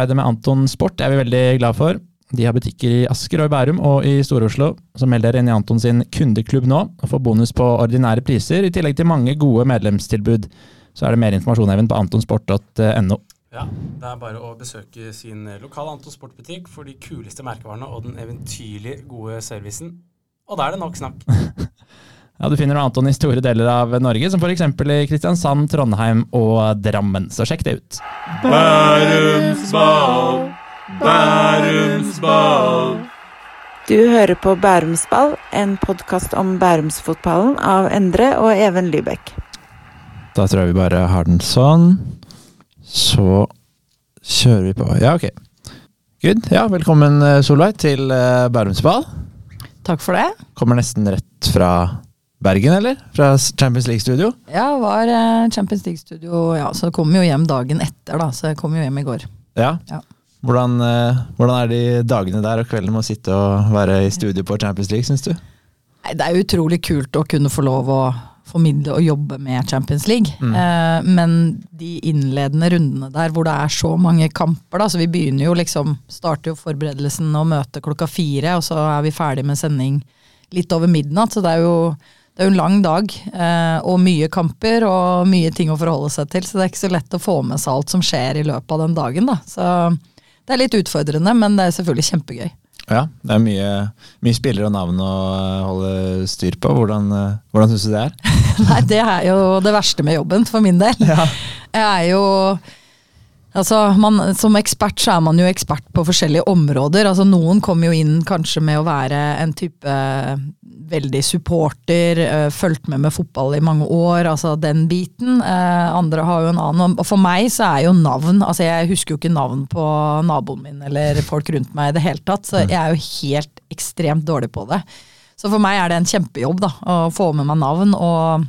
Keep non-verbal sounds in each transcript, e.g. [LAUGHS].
Arbeidet med Anton Sport er vi veldig glad for. De har butikker i Asker og i Bærum og i Stor-Oslo. Så meld dere inn i Anton sin kundeklubb nå og få bonus på ordinære priser, i tillegg til mange gode medlemstilbud. Så er det mer informasjon Even, på antonsport.no. Ja, Det er bare å besøke sin lokale Anton Sport-butikk for de kuleste merkevarene og den eventyrlig gode servicen. Og da er det nok snakk. [LAUGHS] Ja, Du finner Anton i store deler av Norge, som f.eks. i Kristiansand, Trondheim og Drammen. Så sjekk det ut. Bærumsball, Bærumsball. Du hører på Bærumsball, en podkast om bærumsfotballen av Endre og Even Lybekk. Da tror jeg vi bare har den sånn. Så kjører vi på. Ja, ok. Good. Ja, velkommen eh, Solveig til Bærums Bærumsball. Takk for det. Kommer nesten rett fra Bergen, eller? Fra Champions League-studio? Ja, var eh, Champions League-studio, ja, så kom jo hjem dagen etter, da. Så jeg kom jo hjem i går. Ja. Ja. Hvordan, eh, hvordan er de dagene der og kvelden med å sitte og være i studio på Champions League, syns du? Nei, det er utrolig kult å kunne få lov å formidle og jobbe med Champions League. Mm. Eh, men de innledende rundene der hvor det er så mange kamper, da, så vi begynner jo liksom Starter jo forberedelsen og møtet klokka fire, og så er vi ferdig med sending litt over midnatt. Så det er jo, det er jo en lang dag, eh, og mye kamper og mye ting å forholde seg til. Så det er ikke så lett å få med seg alt som skjer i løpet av den dagen, da. Så det er litt utfordrende, men det er selvfølgelig kjempegøy. Ja, det er mye, mye spillere og navn å eh, holde styr på. Hvordan, eh, hvordan syns du det er? [LAUGHS] Nei, det er jo det verste med jobben, for min del. [LAUGHS] Jeg er jo Altså, man, Som ekspert så er man jo ekspert på forskjellige områder. Altså, Noen kommer jo inn kanskje med å være en type veldig supporter, øh, fulgt med med fotball i mange år, altså den biten. Eh, andre har jo en annen. Og for meg så er jo navn altså Jeg husker jo ikke navn på naboen min eller folk rundt meg i det hele tatt, så jeg er jo helt ekstremt dårlig på det. Så for meg er det en kjempejobb da, å få med meg navn. og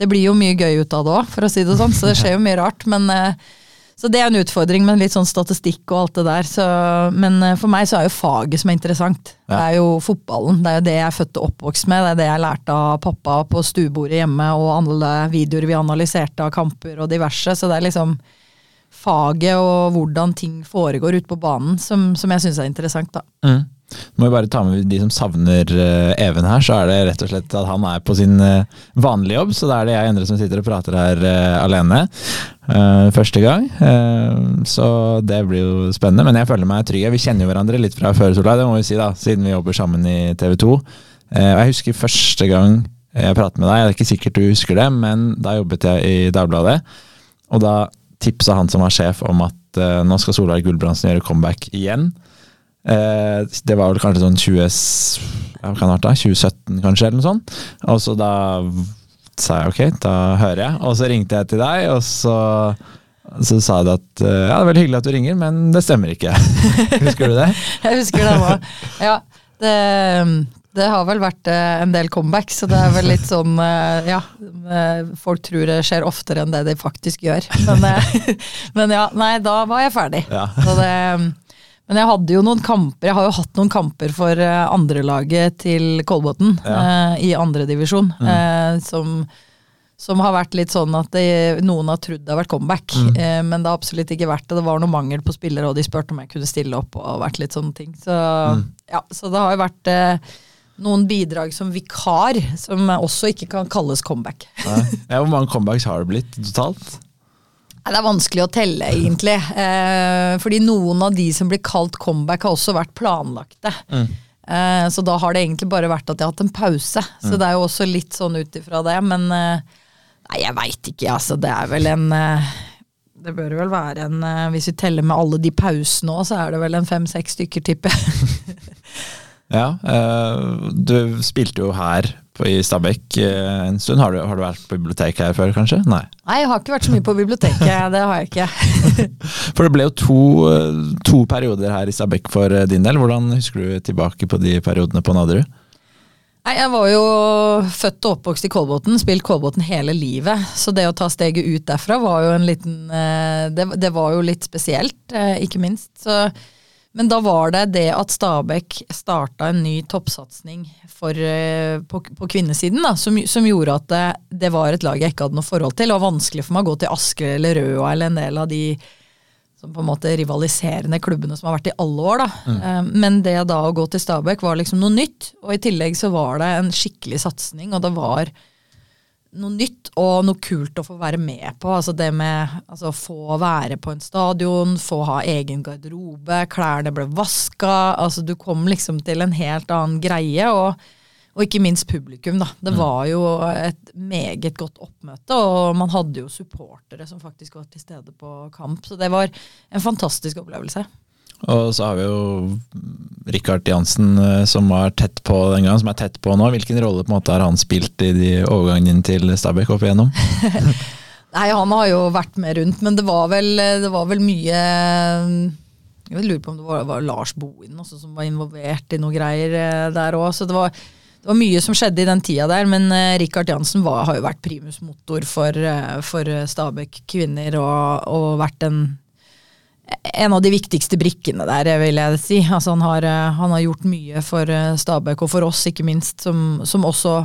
det blir jo mye gøy ut av det òg, for å si det sånn. Så det skjer jo mye rart. Men, eh, så det er en utfordring med litt sånn statistikk og alt det der. Så, men eh, for meg så er jo faget som er interessant. Det er jo fotballen. Det er jo det jeg er født og oppvokst med. Det er det jeg lærte av pappa på stuebordet hjemme, og alle videoer vi analyserte av kamper og diverse. Så det er liksom faget og hvordan ting foregår ute på banen som, som jeg syns er interessant, da. Mm. Må vi bare ta med de som savner eh, Even her, så er det rett og slett at han er på sin eh, vanlige jobb. Så da er det jeg og Endre som sitter og prater her eh, alene. første gang. Så det blir jo spennende. Men jeg føler meg trygg. Vi kjenner jo hverandre litt fra før, Solveig, det må vi si, da, siden vi jobber sammen i TV 2. Eh, jeg husker første gang jeg pratet med deg, det er ikke sikkert du husker det, men da jobbet jeg i Dagbladet. Og da tipsa han som var sjef om at nå skal Solveig Gulbrandsen gjøre comeback igjen. Eh, det var vel kanskje sånn 20, ja, kan det da? 2017 kanskje, eller noe sånt. Og så da sa jeg ok, da hører jeg. Og så ringte jeg til deg, og så, så sa du at eh, ja, det er veldig hyggelig at du ringer, men det stemmer ikke. [LAUGHS] Husker du det? [LAUGHS] Jeg husker det òg. Ja, det, det har vel vært eh, en del comebacks, så det er vel litt sånn Ja, folk tror det skjer oftere enn det de faktisk gjør. Men, [LAUGHS] men ja, nei, da var jeg ferdig. Ja. Så det, men jeg hadde jo noen kamper, jeg har jo hatt noen kamper for eh, andrelaget til Kolbotn Ja. eh, i andredivisjon, eh, som som har vært litt sånn at det, noen har trodd det har vært comeback, eh, men det har absolutt ikke vært det. Det var noe mangel på spillere, og de spurte om jeg kunne stille opp og vært litt sånne ting. Så, ja, så det har jo vært eh, noen bidrag som vikar, som også ikke kan kalles comeback. Ja, hvor mange comebacks har det blitt totalt? Det er vanskelig å telle, egentlig. Eh, fordi noen av de som blir kalt comeback, har også vært planlagte. Eh, så da har det egentlig bare vært at jeg har hatt en pause. Så det er jo også litt sånn ut ifra det. Men eh, nei, jeg veit ikke, altså. Det er vel en eh, Det bør vel være en eh, Hvis vi teller med alle de pausene òg, så er det vel en fem-seks stykker, tipper jeg. [LAUGHS] Ja, eh, du spilte jo her på, i Stabekk eh, en stund. Har du, har du vært på bibliotek her før, kanskje? Nei. Nei, jeg har ikke vært så mye på biblioteket. Det har jeg ikke. [LAUGHS] For det ble jo to, eh, to perioder her i Stabekk for eh, din del. Hvordan husker du tilbake på de periodene på Nadderud? Nei, Jeg var jo født og oppvokst i Kolbotn, spilt Kolbotn hele livet. Så det å ta steget ut derfra var jo en liten eh, Det, det var jo litt spesielt, eh, ikke minst. Så, men da var det det at Stabæk starta en ny toppsatsing eh, på, på kvinnesiden, da, som, som gjorde at det, det var et lag jeg ikke hadde noe forhold til. Var vanskelig for meg å gå til Asker eller Røa eller en del av de som på en måte rivaliserende klubbene som har vært i alle år. da. Mm. Men det da å gå til Stabæk var liksom noe nytt. Og i tillegg så var det en skikkelig satsing, og det var noe nytt og noe kult å få være med på. Altså det med altså få være på en stadion, få ha egen garderobe, klærne ble vaska. Altså du kom liksom til en helt annen greie. og og ikke minst publikum, da. Det var jo et meget godt oppmøte, og man hadde jo supportere som faktisk var til stede på kamp. Så det var en fantastisk opplevelse. Og så har vi jo Rikard Jansen eh, som var tett på den gangen, som er tett på nå. Hvilken rolle på en måte har han spilt i de overgangene inn til Stabæk opp igjennom? [LAUGHS] Nei, han har jo vært med rundt, men det var vel, det var vel mye Jeg lurer på om det var, var Lars Bohin som var involvert i noe greier eh, der òg. Så det var, det var mye som skjedde i den tida der, men uh, Rikard Jansen var, har jo vært primus motor for, eh, for Stabæk kvinner og, og vært en en av de viktigste brikkene der, vil jeg si. Altså, han, har, eh, han har gjort mye for eh, Stabæk, og for oss ikke minst, som, som også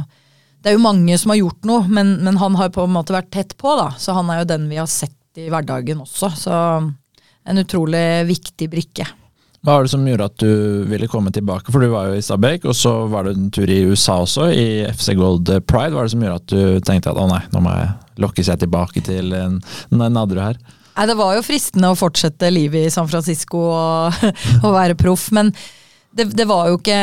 Det er jo mange som har gjort noe, men, men, han har på en måte vært tett på, da. Så han er jo den vi har sett i hverdagen også. Så en utrolig viktig brikke. Hva var det som gjorde at du ville komme tilbake? For du var jo i Stabæk, og så var det en tur i USA også, i FC Gold Pride. Hva var det som gjorde at du tenkte at å nei, nå må jeg lokkes jeg tilbake til Nadderud her? Nei, Det var jo fristende å fortsette livet i San Francisco og, [LAUGHS] og være proff, men det, det, var jo ikke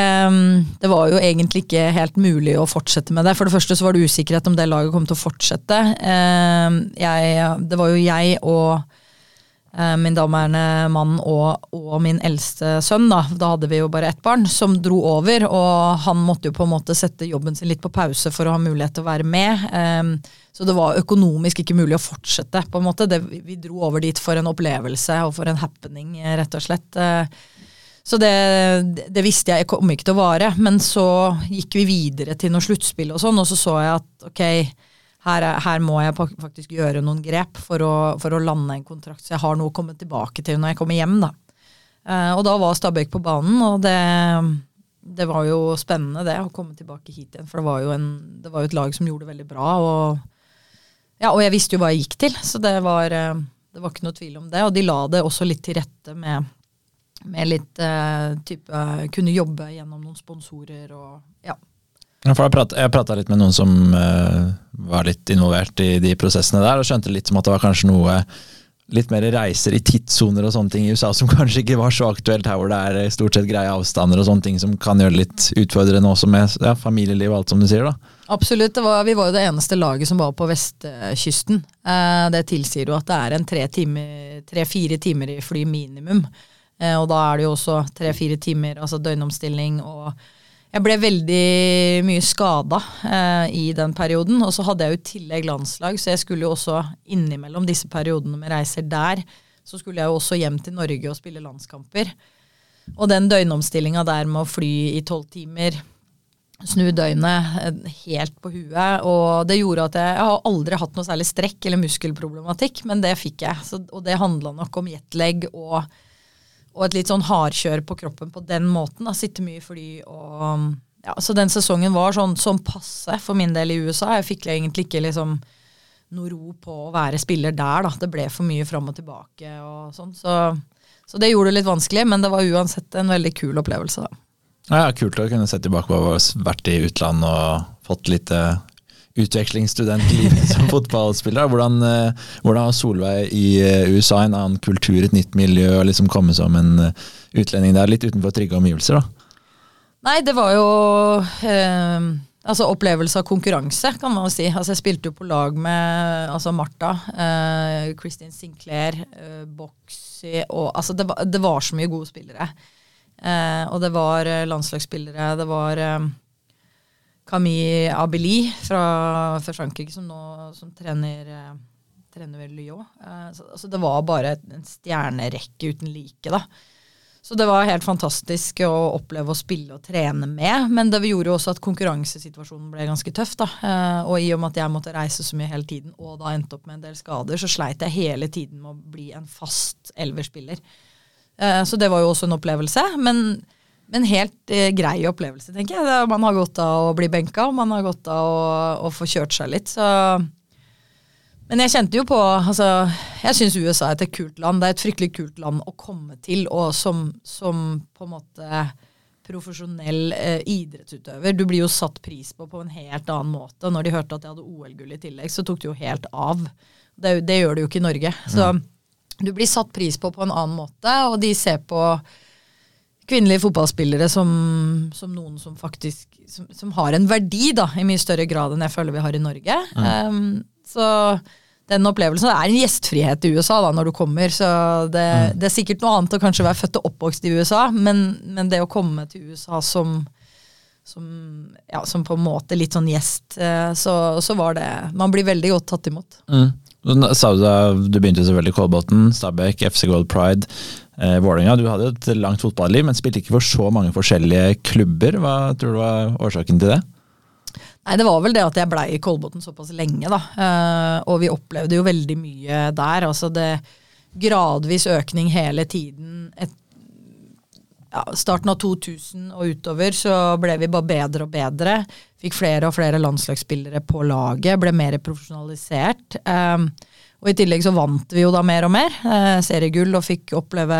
Det var jo egentlig ikke helt mulig å fortsette med det. For det første så var det usikkerhet om det laget kom til å fortsette. Eh, jeg, det var jo jeg og min daværende mann og, og, min eldste sønn, da, da hadde vi jo bare ett barn, som dro over. Og han måtte jo på en måte sette jobben sin litt på pause for å ha mulighet til å være med. Eh, så det var økonomisk ikke mulig å fortsette. på en måte. Det, vi dro over dit for en opplevelse og for en happening, rett og slett. Så det, det visste jeg kom ikke til å vare. Men så gikk vi videre til noe sluttspill og sånn, og så så jeg at ok, her, her må jeg faktisk gjøre noen grep for å, for å, lande en kontrakt, så jeg har noe å komme tilbake til når jeg kommer hjem. da. Og da var Stabæk på banen, og det, det var jo spennende det, å komme tilbake hit igjen. For det var jo, en, det var jo et lag som gjorde det veldig bra. og ja, og jeg visste jo hva jeg gikk til, så det var, eh, det var ikke noe tvil om det. Og de la det også litt til rette med, med litt uh, type Kunne jobbe gjennom noen sponsorer og ja. Jeg prata litt med noen som uh, var litt involvert i de prosessene der, og skjønte litt som at det var kanskje noe litt mer reiser i tidssoner og sånne ting i USA som [LAUGHS] kanskje ikke var så aktuelt her hvor det er stort sett greie avstander og sånne ting som kan gjøre det litt utfordrende også med ja, familieliv og alt som du sier, da. Absolutt. Var, vi var jo det eneste laget som var på vestkysten. Eh, det tilsier jo at det er en tre-fire time, timer i fly minimum. Eh, og da er det jo også tre-fire timer, altså døgnomstilling og Jeg ble veldig mye skada eh, i den perioden. Og så hadde jeg jo i tillegg landslag, så jeg skulle jo også innimellom disse periodene med reiser der, så skulle jeg jo også hjem til Norge og spille landskamper. Og den døgnomstillinga der med å fly i tolv timer snu døgnet eh, helt på huet. Og det gjorde at jeg, jeg har aldri hatt noe særlig strekk eller muskelproblematikk, men det fikk jeg. Så, og det handla nok om jetlag og, og, et litt sånn hardkjør på kroppen på den måten. Da. Sitte mye i fly og ja, Så den sesongen var sånn, sånn passe for min del i USA. Jeg fikk egentlig ikke liksom noe ro på å være spiller der. Da. Det ble for mye fram og tilbake og sånn. Så, så det gjorde det litt vanskelig, men det var uansett en veldig kul opplevelse. da. Ja, Kult å kunne se tilbake på å ha vært i utlandet og fått litt uh, utvekslingsstudentliv som [LAUGHS] fotballspiller. Hvordan, uh, hvordan har Solveig i uh, USA en annen kultur, et nytt miljø, og liksom komme som en utlending der, litt utenfor trygge omgivelser? da? Nei, det var jo altså opplevelse av konkurranse, kan man si. Altså Jeg spilte jo på lag med altså Martha, Kristin Sinclair, Boxy og altså det var, det var så mye gode spillere. Eh, og det var eh, landslagsspillere. Det var eh, Camille Abeli fra, fra, Frankrike som nå som trener, eh, trener ved Lyon. Eh, så, altså det var bare en stjernerekke uten like. da. Så det var helt fantastisk å oppleve å spille og trene med. Men det gjorde jo også at konkurransesituasjonen ble ganske tøff. da. Eh, og i og med at jeg måtte reise så mye hele tiden, og da endte opp med en del skader, så sleit jeg hele tiden med å bli en fast elverspiller. Eh, så det var jo også en opplevelse. Men, men helt eh, grei opplevelse, tenker jeg. Man har godt av å bli benka, og man har godt av å, å få kjørt seg litt. Så. Men jeg kjente jo på altså, Jeg syns USA er et kult land. Det er et fryktelig kult land å komme til, og som, som på en måte profesjonell eh, idrettsutøver. Du blir jo satt pris på på en helt annen måte. Når de hørte at jeg hadde OL-gull i tillegg, så tok det jo helt av. Det, det gjør det jo ikke i Norge. Så du blir satt pris på på en annen måte, og de ser på kvinnelige fotballspillere som, som noen som faktisk som, som, har en verdi, da, i mye større grad enn jeg føler vi har i Norge. Um, så den opplevelsen Det er en gjestfrihet i USA da, når du kommer, så det, mm. det, er sikkert noe annet å kanskje være født og oppvokst i USA, men, men det å komme til USA som, som, ja, som på en måte litt sånn gjest, eh, så, så, var det Man blir veldig godt tatt imot. Mm. Du, du begynte selvfølgelig i Kolbotn, Stabæk, FC Gold Pride, eh, Vålerenga. Du hadde et langt fotballiv, men spilte ikke for så mange forskjellige klubber. Hva tror du var årsaken til det? Nei, Det var vel det at jeg blei i Kolbotn såpass lenge, da. Eh, og vi opplevde jo veldig mye der. Altså det gradvis økning hele tiden. Et, ja, starten av 2000 og utover så ble vi bare bedre og bedre. Fikk flere og flere landslagsspillere på laget, ble mer profesjonalisert. Um, og i tillegg så vant vi jo da mer og mer Eh, seriegull og fikk oppleve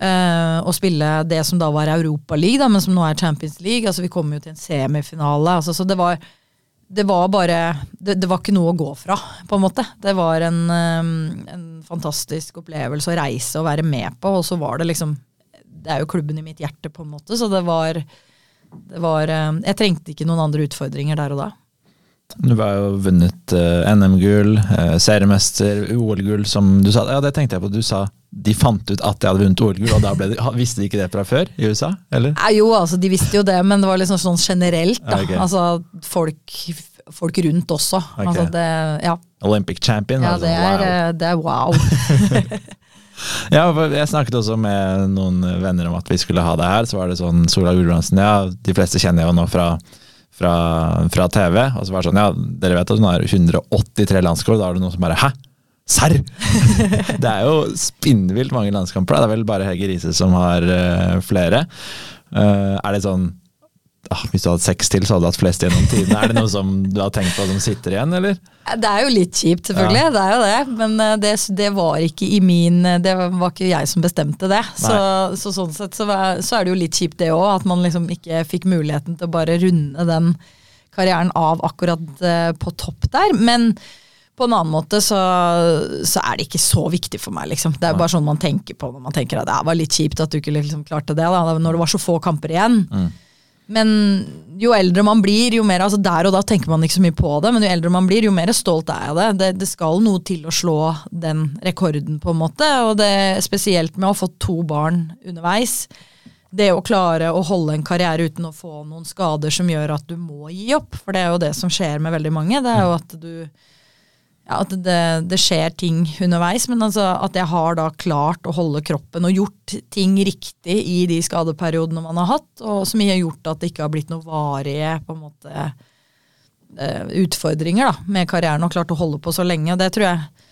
eh, å spille det som da var Europaliga, men som nå er Champions League. Altså Vi kom jo til en semifinale. Altså, så det var, det var bare det, det, var ikke noe å gå fra, på en måte. Det var en, um, en fantastisk opplevelse å reise og være med på, og så var det liksom Det er jo klubben i mitt hjerte, på en måte, så det var det var eh, Jeg trengte ikke noen andre utfordringer der og da. Du har jo vunnet uh, NM-gull, uh, seriemester, OL-gull, som du sa. Ja, det tenkte jeg på. Du sa de fant ut at jeg hadde vunnet OL-gull, og da de, visste de ikke det fra før i USA? eller? Ja, jo, altså de visste jo det, men det var liksom sånn generelt. da. Okay. Altså folk, folk, rundt også. Okay. Altså det, ja. Olympic champion? Ja, det er, wow. Det er wow. [LAUGHS] Ja, jeg snakket også med noen venner om at vi skulle ha det her. Så var det sånn Sola Gulbrandsen, ja, de fleste kjenner jeg jo nå fra, fra, fra, TV. Og så var det sånn, ja, dere vet at hun har 183 landskap, da er det noen som bare Hæ? Serr?! [LAUGHS] det er jo spinnvilt mange landskamper. Det er vel bare Hege Riise som har uh, flere. Uh, er det sånn Hvis du hadde seks til, så hadde du hatt flest gjennom tidene. Er det noe som du har tenkt på som sitter igjen, eller? Det er jo litt kjipt, selvfølgelig. Ja. Det er jo det. Men eh, det, det, var ikke i min eh, Det var ikke jeg som bestemte det. Så, så, sånn sett så, så, er det jo litt kjipt det òg, at man liksom ikke fikk muligheten til å bare runde den karrieren av akkurat uh, på topp der. Men på en annen måte så, så, er det ikke så viktig for meg, liksom. Det er jo bare sånn man tenker på når man tenker at det var litt kjipt at du ikke liksom klarte det, da, når det var så få kamper igjen. Mm. Men jo eldre man blir, jo mer altså Der og da tenker man ikke så mye på det, men jo eldre man blir, jo mer stolt er jeg av det. det. det. skal noe til å slå den rekorden, på en måte. Og det spesielt med å ha fått to barn underveis. Det å klare å holde en karriere uten å få noen skader som gjør at du må gi opp. For det er jo det som skjer med veldig mange. Det er jo at du ja, at det, det, skjer ting underveis, men altså at jeg har da klart å holde kroppen og gjort ting riktig i de skadeperiodene man har hatt, og som har gjort at det ikke har blitt noen varige på en måte eh, utfordringer da, med karrieren, og klart å holde på så lenge. Det tror jeg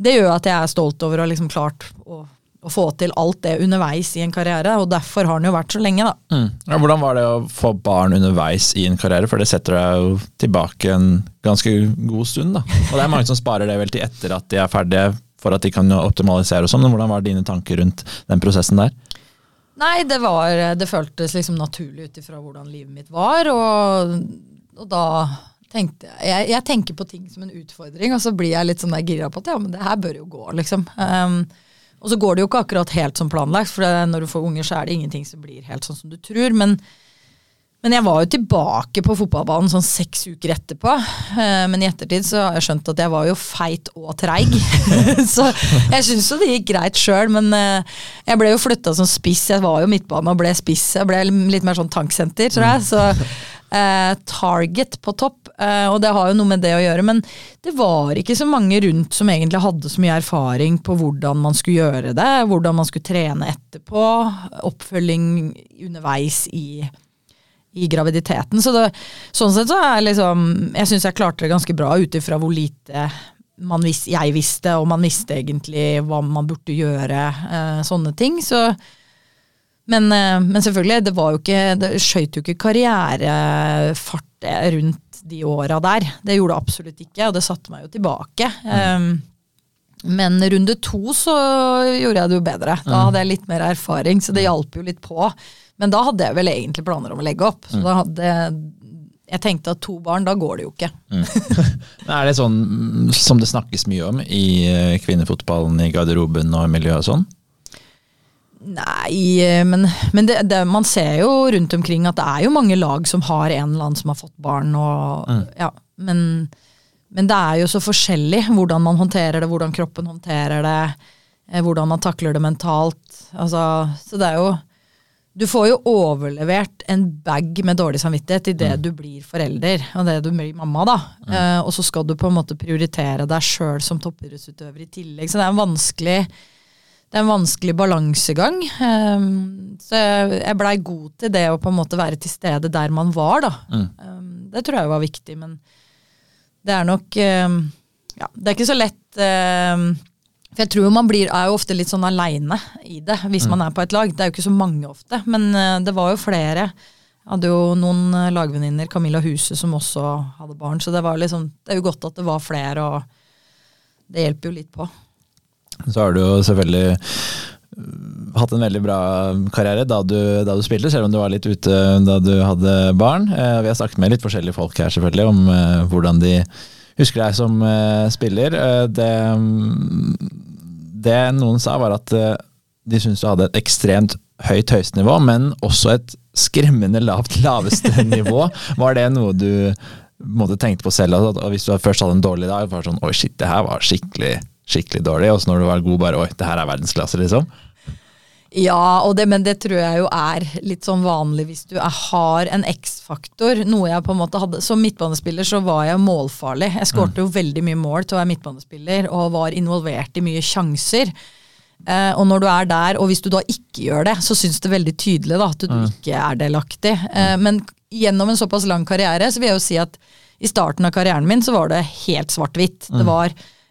det gjør at jeg er stolt over å liksom klart å å få til alt det underveis i en karriere, og derfor har den jo vært så lenge, da. Mm. Ja, hvordan var det å få barn underveis i en karriere, for det setter deg jo tilbake en ganske god stund, da. Og det er mange som sparer det vel til etter at de er ferdige, for at de kan optimalisere og sånn, men hvordan var dine tanker rundt den prosessen der? Nei, det var Det føltes liksom naturlig ut ifra hvordan livet mitt var, og, og da tenkte jeg, jeg tenker på ting som en utfordring, og så blir jeg litt sånn gira på at ja, men det her bør jo gå, liksom. Um, og så går det jo ikke akkurat helt som planlagt, for når du får unger, så er det ingenting som blir helt sånn som du tror. Men, men jeg var jo tilbake på fotballbanen sånn seks uker etterpå. Eh, men i ettertid så har jeg skjønt at jeg var jo feit og treig. [LAUGHS] så jeg syns jo det gikk greit sjøl, men eh, jeg ble jo flytta som spiss. Jeg var jo midtbane og ble spiss. Jeg ble litt mer sånn tanksenter, tror jeg. Så eh, target på topp, eh, og det har jo noe med det å gjøre. Men det var ikke så mange rundt som egentlig hadde så mye erfaring på hvordan man skulle gjøre det, hvordan man skulle trene etterpå, oppfølging underveis i, i graviditeten. Så det, sånn sett så er liksom Jeg syns jeg klarte det ganske bra ut ifra hvor lite vis, jeg visste, og man visste egentlig hva man burde gjøre, eh, sånne ting. Så men, eh, men, selvfølgelig, det var jo ikke Det skøyt jo ikke karrierefart rundt de åra der. Det gjorde det absolutt ikke, og det satte meg jo tilbake. Um, men runde to så gjorde jeg det jo bedre. Da hadde jeg litt mer erfaring, så det hjalp jo litt på. Men da hadde jeg vel egentlig planer om å legge opp. Så da hadde jeg tenkte at to barn, da går det jo ikke. mm. [LAUGHS] Er det sånn mm, som det snakkes mye om i eh, kvinnefotballen, i garderoben og miljøet og sånn? Nei, eh, men, men det, det, man ser jo rundt omkring at det er jo mange lag som har en eller annen som har fått barn. Og, ja, men, men det er jo så forskjellig hvordan man håndterer det, hvordan kroppen håndterer det, eh, hvordan man takler det mentalt. Altså, så det er jo Du får jo overlevert en bag med dårlig samvittighet idet mm. du blir forelder, og det du blir mamma, da. Mm. Eh, og så skal du på en måte prioritere deg sjøl som toppidrettsutøver i tillegg. Så det er en vanskelig det er en vanskelig balansegang. Um, så jeg, blei god til det å på en måte være til stede der man var, da. Mm. Um, det tror jeg var viktig, men det er nok um, Ja, det er ikke så lett For jeg tror man blir, er jo ofte litt sånn aleine i det hvis mm. man er på et lag. Det er jo ikke så mange ofte, men uh, det var jo flere. Jeg hadde jo noen uh, lagvenninner, Camilla Huse, som også hadde barn, så det, var liksom, det er jo godt at det var flere, og det hjelper jo litt på. Så har du jo selvfølgelig øh, hatt en veldig bra karriere da du, da du, spilte, selv om du var litt ute da du hadde barn. Eh, vi har snakket med litt forskjellige folk her selvfølgelig om hvordan de husker deg som spiller. Det, det, noen sa, var at de syntes du hadde et ekstremt høyt høyeste men også et skremmende lavt [LAUGHS] laveste nivå. Var det noe du måtte tenkte på selv? At, hvis du først hadde en dårlig dag, var det sånn Oi, shit, det her var skikkelig skikkelig dårlig, og så når du var god, bare oi, det her er verdensklasse, liksom? Ja, det, men det tror jeg jo er litt sånn vanlig hvis du er, har en X-faktor. Noe jeg på en måte hadde Som midtbanespiller så var jeg målfarlig. Jeg skårte mm. jo veldig mye mål til å være midtbanespiller og var involvert i mye sjanser. Eh, og når du er der, og hvis du da ikke gjør det, så syns det veldig tydelig da, at du mm. ikke er delaktig. Eh, mm. men gjennom en såpass lang karriere så vil jeg jo si at i starten av karrieren min så var det helt svart-hvitt. Det mm.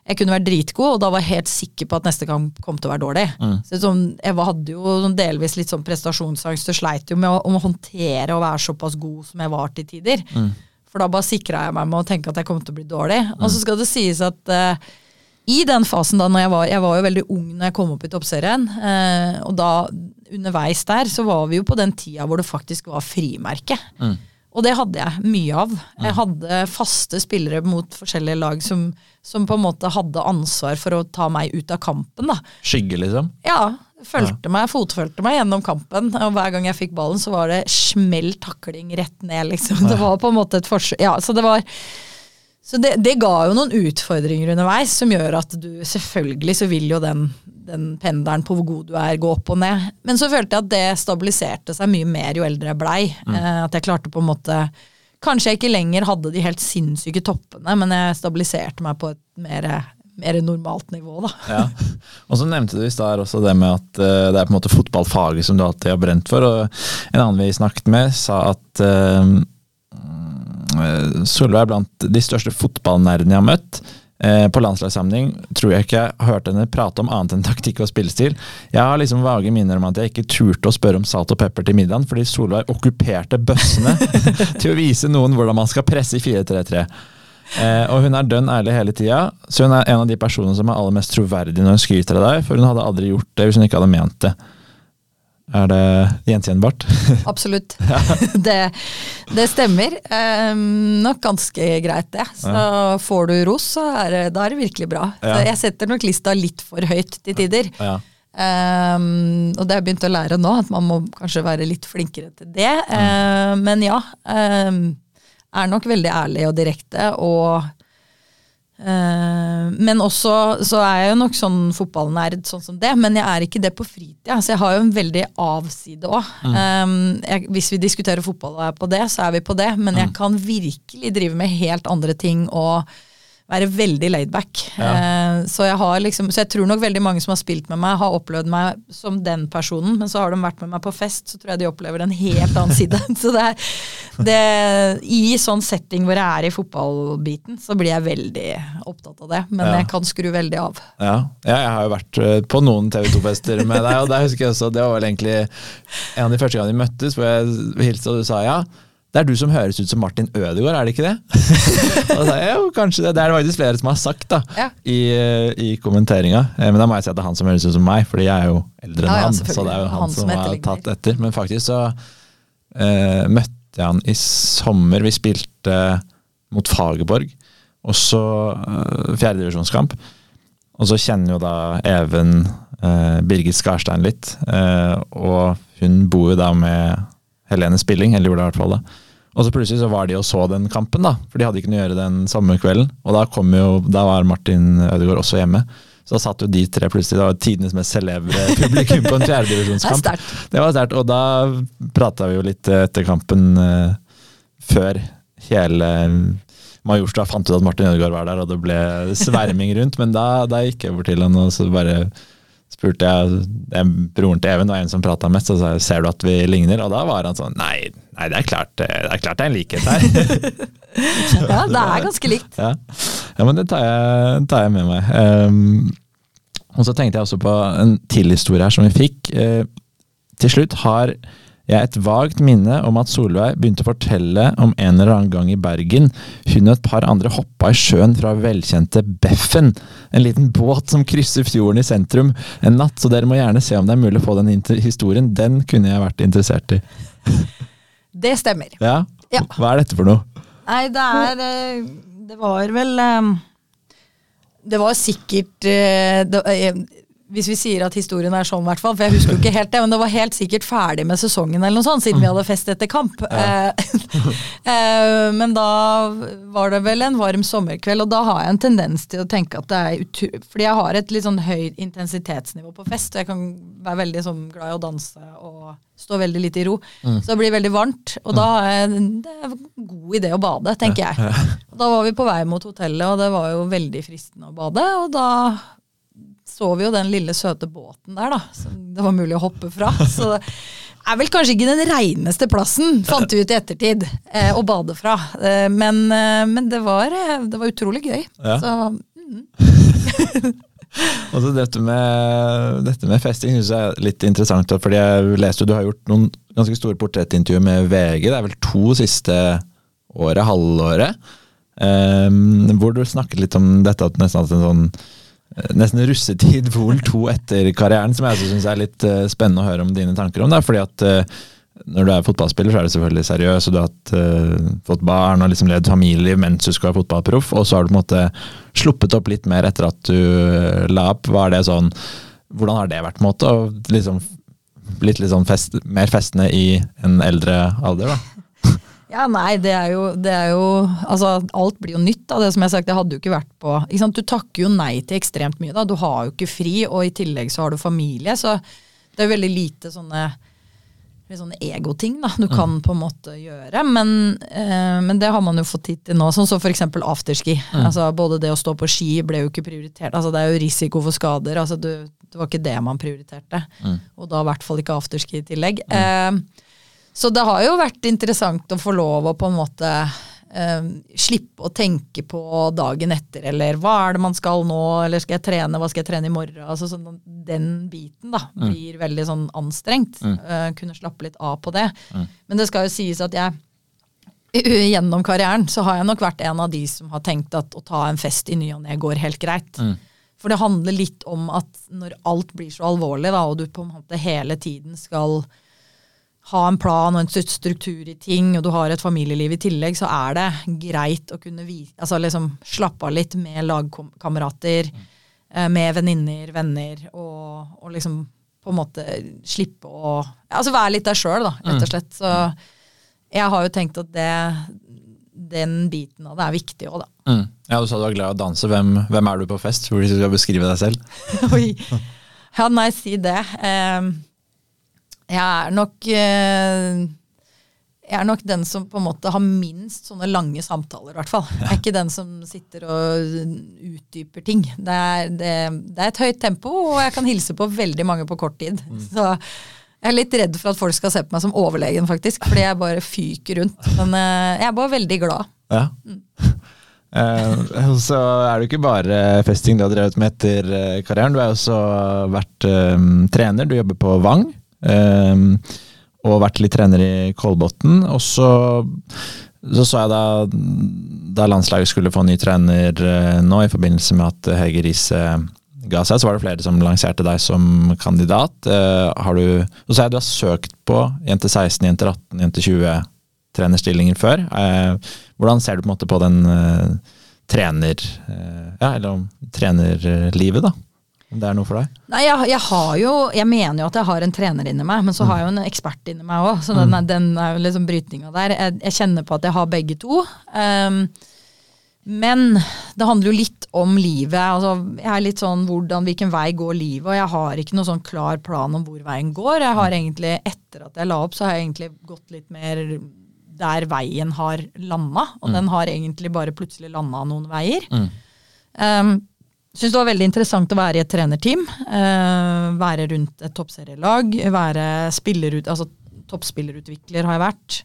Jeg kunne vært dritgod, og da var jeg helt sikker på at neste kamp kom til å være dårlig. Mm. Så sånn, jeg hadde jo sånn delvis litt sånn prestasjonsangst og sleit jo med å, å, håndtere å være såpass god som jeg var til tider. Mm. For da bare sikra jeg meg med å tenke at jeg kom til å bli dårlig. Mm. Og så skal det sies at uh, i den fasen da når jeg var Jeg var jo veldig ung når jeg kom opp i toppserien. Uh, og da underveis der så var vi jo på den tida hvor det faktisk var frimerke. Og det hadde jeg mye av. Jeg hadde faste spillere mot forskjellige lag som, som, på en måte hadde ansvar for å ta meg ut av kampen. da. Skygge, liksom? Ja. Følte ja. meg, Fotfølte meg gjennom kampen. Og hver gang jeg fikk ballen, så var det smell takling rett ned, liksom. Det var på en måte et forsøk Ja, så det var så det, det, ga jo noen utfordringer underveis, som gjør at du selvfølgelig så vil jo den, den pendelen på hvor god du er, gå opp og ned. Men så følte jeg at det stabiliserte seg mye mer jo eldre jeg blei. Mm. Eh, at jeg klarte på en måte Kanskje jeg ikke lenger hadde de helt sinnssyke toppene, men jeg stabiliserte meg på et mer, mer normalt nivå, da. Ja. Og så nevnte du i stad også det med at uh, det er på en måte fotballfaget som du alltid har brent for. Og en annen vi snakket med, sa at uh, Eh, Solveig er blant de største fotballnerdene jeg har møtt. Eh, på landslagssamling tror jeg ikke jeg har hørt henne prate om annet enn taktikk og spillestil. Jeg har liksom vage minner om at jeg ikke turte å spørre om salt og pepper til middagen, fordi Solveig okkuperte bøssene [LAUGHS] til å vise noen hvordan man skal presse i 4-3-3. Eh, og hun er dønn ærlig hele tida, så hun er en av de personene som er aller mest troverdig når hun skryter av deg, for hun hadde aldri gjort det hvis hun ikke hadde ment det. Er det gjenkjennbart? [LAUGHS] Absolutt. [LAUGHS] det, det, stemmer. Um, nok ganske greit, det. Så ja. får du ros, så er det, da er det virkelig bra. Ja. jeg setter nok lista litt for høyt til tider. Ja. Um, og det har jeg begynt å lære nå, at man må kanskje være litt flinkere til det. Uh, men ja. Um, er nok veldig ærlig og direkte. og men også så er jeg jo nok sånn fotballnerd sånn som det, men jeg er ikke det på fritida. Så jeg har jo en veldig avside òg. Mm. Um, hvis vi diskuterer fotball og er på det, så er vi på det, men mm. jeg kan virkelig drive med helt andre ting og være veldig laidback. Ja. Uh, så, jeg liksom, så jeg tror nok veldig mange som har spilt med meg, har opplevd meg som den personen, men så har de vært med meg på fest, så tror jeg de opplever en helt annen side. [LAUGHS] så det er, det, I sånn setting hvor jeg er i fotballbiten, så blir jeg veldig opptatt av det. Men ja. jeg kan skru veldig av. Ja. jeg har jo vært eh, på noen TV 2-fester med deg, og der husker jeg også, det var vel egentlig en av de første gangene vi møttes, hvor jeg hilste og du sa ja. Det er du som høres ut som Martin Ødegaard, er det ikke det? [LAUGHS] og da jeg, jo, kanskje det. Det er det faktisk flere som har sagt da, Ja. i, eh, i kommenteringa. Eh, Men da må jeg si at det er han som høres ut som meg, fordi jeg er jo eldre enn Ja, ja, han. Så det er jo han, Han som, som har tatt etter. Men faktisk så eh, møtte jeg han i sommer. Vi spilte mot Fagerborg, og så eh, fjerdedivisjonskamp. Og så kjenner jo da Even eh, Birgit Skarstein litt, eh, og hun bor jo da med Helene Spilling, eller gjorde det i hvert fall da. Og så plutselig så var de og så den kampen, da, for de hadde ikke noe å gjøre den samme kvelden. Og da kom jo, da var Martin Ødegaard også hjemme. Så da satt jo de tre plutselig, det var tidenes mest celebre [LAUGHS] publikum på en Det er fjerdedivisjonskamp. Det var sterkt, og da prata vi jo litt eh, etter kampen uh, før hele Majorstua fant ut at Martin Ødegaard var der, og det ble sverming rundt. Men da, da gikk jeg over til han og så bare spurte jeg, jeg Broren til Even var en som prata mest, og sa ser du at vi ligner? Og da var han sånn nei, nei det, er klart, det er klart det er en likhet her. [LAUGHS] Ja, det er ganske likt. ja. ja, men det tar jeg, tar jeg med meg. Um, og så tenkte jeg også på en til historie her som vi fikk. Uh, til slutt har jeg et vagt minne om at Solveig begynte å fortelle om en eller annen gang i Bergen hun og et par andre hoppa i sjøen fra velkjente Beffen, en liten båt som krysser fjorden i sentrum en natt, så dere må gjerne se om det er mulig å få den historien. Den kunne jeg vært interessert i. [LAUGHS] Det stemmer. Ja? Ja. Hva er dette for noe? Nei, det er eh, Det var vel eh, Det var sikkert eh, det, Hvis vi sier at historien er sånn, hvert fall, for jeg husker jo ikke helt det, men det var helt sikkert ferdig med sesongen eller noe sånt, siden vi hadde fest etter kamp. Eh, [LAUGHS] eh, men da var det vel en varm sommerkveld, og da har jeg en tendens til å tenke at det er utu... Fordi jeg har et litt sånn høyt intensitetsnivå på fest, og jeg kan være veldig sånn glad i å danse og stå veldig litt i ro. Så det blir veldig varmt, og da er det en god idé å bade, tenker jeg. Og da var vi på vei mot hotellet, og det var jo veldig fristende å bade. Og da så vi jo den lille søte båten der, da, som det var mulig å hoppe fra. Så det er vel kanskje ikke den reineste plassen, fant vi ut i ettertid, eh, å bade fra. Eh, men, eh, men det, var, eh, det var utrolig gøy. Ja. Så [LAUGHS] Og så dette med, dette med festing synes jeg er litt interessant, fordi jeg leste du har gjort noen ganske store portrettintervjuer med VG. Det er vel to siste året, halvåret, Um, hvor du snakket litt om dette at nesten hatt en sånn Nesten russetid [LAUGHS] vol 2 etter karrieren, som jeg syns er litt eh, spennende å høre om dine tanker om. Da, fordi at eh, når du er fotballspiller, så er du selvfølgelig seriøs, og du har eh, fått barn og liksom levd familieliv mens du skal være fotballproff, og så har du på en måte sluppet opp litt mer etter at du eh, la opp. Var det sånn Hvordan har det vært, på en måte? Og liksom blitt litt sånn fest, mer festende i en eldre alder, da? Ja, nei, det er jo, det er jo Altså, alt blir jo nytt, av Det som jeg har sagt, det hadde jo ikke vært på ikke sant? Du takker jo nei til ekstremt mye, da. Du har jo ikke fri, og i tillegg så har du familie, så det er jo veldig lite sånne litt sånne egoting da, du kan på en måte gjøre. Men, eh, men det har man jo fått tid til nå. Sånn som f.eks. afterski. Altså, både det å stå på ski ble jo ikke prioritert. Altså, det er jo risiko for skader. Altså, du, det var ikke det man prioriterte. Og da i hvert fall ikke afterski i tillegg. Eh, så det har jo vært interessant å få lov å på en måte eh, slippe å tenke på dagen etter, eller hva er det man skal nå, eller skal jeg trene, hva skal jeg trene i morgen? Altså sånn, Den biten da, blir veldig sånn anstrengt. Eh, kunne slappe litt av på det. Men det skal jo sies at jeg Gjennom karrieren så har jeg nok vært en av de som har tenkt at å ta en fest i ny og ne går helt greit. For det handler litt om at når alt blir så alvorlig, da, og du på en måte hele tiden skal ha en plan og en struktur i ting, og du har et familieliv i tillegg, så er det greit å kunne vise, altså liksom slappe av litt med lagkamerater, eh, med venninner, venner, og, og liksom på en måte slippe å Altså være litt deg sjøl, da, rett og slett. Så jeg har jo tenkt at det, den biten av det er viktig òg, da. Mm. Ja, Du sa du var glad i å danse. Hvem, hvem er du på fest? Du skal beskrive deg selv? [LAUGHS] Oi. Ja, nei, si det. Eh, jeg er nok eh, Jeg er nok den som på en måte har minst sånne lange samtaler, i hvert fall. Jeg er ikke den som sitter og utdyper ting. Det er, det, det er et høyt tempo, og jeg kan hilse på veldig mange på kort tid. Så jeg er litt redd for at folk skal se på meg som overlegen, faktisk, fordi jeg bare fyker rundt. Men eh, jeg er bare veldig glad. Ja. [LAUGHS] Uh, så er det ikke bare festing du har drevet med etter karrieren. Du har også vært eh, trener. Du jobber på Vang. Eh, og vært litt trener i Kolbotn. Og så så så jeg da, da landslaget skulle få ny trener eh, nå, i forbindelse med at Hege Riise ga seg, så var det flere som lanserte deg som kandidat. Eh, har du, så sa jeg du har søkt på jente 16, jenter 18, jente 20 trenerstillinger før. Eh, hvordan ser du på en måte på den trener... Ja, eller om trenerlivet, da? Det er noe for deg? Nei, jeg, jeg, har jo Jeg mener jo at jeg har en trener inni meg, men så har jeg jo en ekspert inni meg òg. Så den, er- den er jo liksom brytninga der. Jeg, jeg kjenner på at jeg har begge to. Um, men det handler jo litt om livet. Altså, jeg er litt sånn hvordan, hvilken vei går livet, og jeg har ikke noen sånn klar plan om hvor veien går. Jeg har egentlig, Etter at jeg la opp, så har jeg egentlig gått litt mer der veien har landa. Og den har egentlig bare plutselig landa noen veier. Mm. Um, Syns det var veldig interessant å være i et trenerteam. Uh, være rundt et toppserielag. Være spillerut, altså toppspillerutvikler har jeg vært.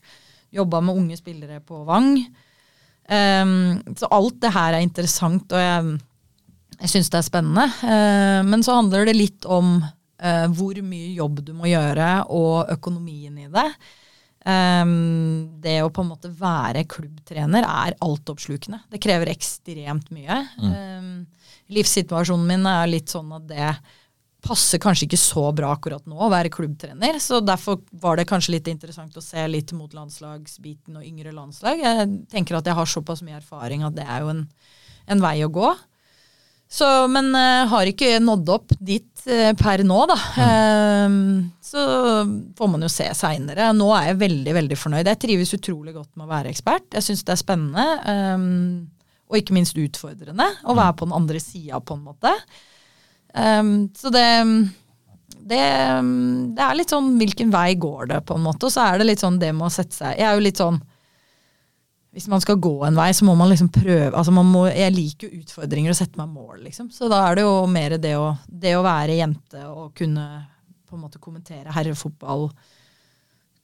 Jobba med unge spillere på Vang. Um, så alt det her er interessant, og jeg, jeg syns det er spennende. Uh, men så handler det litt om uh, hvor mye jobb du må gjøre, og økonomien i det. Um, det å på en måte være klubbtrener er altoppslukende. Det krever ekstremt mye. Um, livssituasjonen min er litt sånn at det passer kanskje ikke så bra akkurat nå å være klubbtrener. Så derfor var det kanskje litt interessant å se litt mot landslagsbiten og yngre landslag. Jeg tenker at jeg har såpass mye erfaring at det er jo en, en vei å gå. Så, men uh, har ikke nådd opp dit uh, per nå, da. Um, så får man jo se seinere. Nå er jeg veldig veldig fornøyd. Jeg trives utrolig godt med å være ekspert. Jeg syns det er spennende. Um, og ikke minst utfordrende å være på den andre sida, på en måte. Um, så det, det, det er litt sånn hvilken vei går det, på en måte. Og så er det litt sånn det med å sette seg Jeg er jo litt sånn hvis man skal gå en vei, så må man liksom prøve altså man må, Jeg liker jo utfordringer og sette meg mål, liksom. Så da er det jo mer det å, det å være jente og kunne på en måte kommentere herrefotball.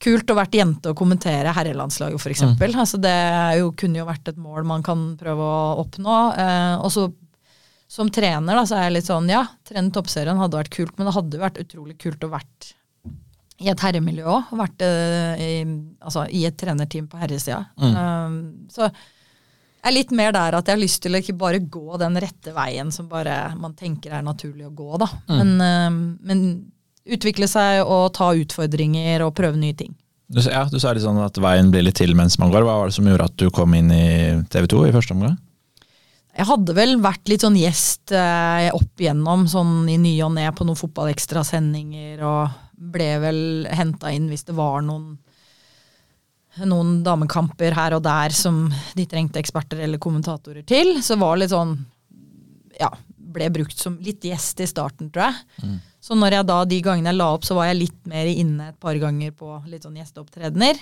Kult å vært jente og kommentere herrelandslaget, f.eks. Mm. Altså det jo, kunne jo vært et mål man kan prøve å oppnå. Eh, og så som trener da, så er jeg litt sånn Ja, trene toppserien hadde vært kult, men det hadde vært utrolig kult å vært i et herremiljø òg. Vært eh, i, altså, i et trenerteam på herresida. Mm. Um, så jeg er litt mer der at jeg har lyst til å ikke bare gå den rette veien som bare man tenker er naturlig å gå, da. Mm. Men, um, men, utvikle seg og ta utfordringer og prøve nye ting. Du, ja, du sa litt sånn at veien blir litt til mens man går. Hva var det som gjorde at du kom inn i TV 2 i første omgang? Jeg hadde vel vært litt sånn gjest eh, opp igjennom, sånn i ny og ne på noen fotballekstrasendinger og ble vel henta inn hvis det var noen, noen damekamper her og der som de trengte eksperter eller kommentatorer til. Så var det litt sånn Ja, ble brukt som litt gjest i starten, tror jeg. Mm. Så når jeg da, de gangene jeg la opp, så var jeg litt mer inne et par ganger på litt sånn gjesteopptredener.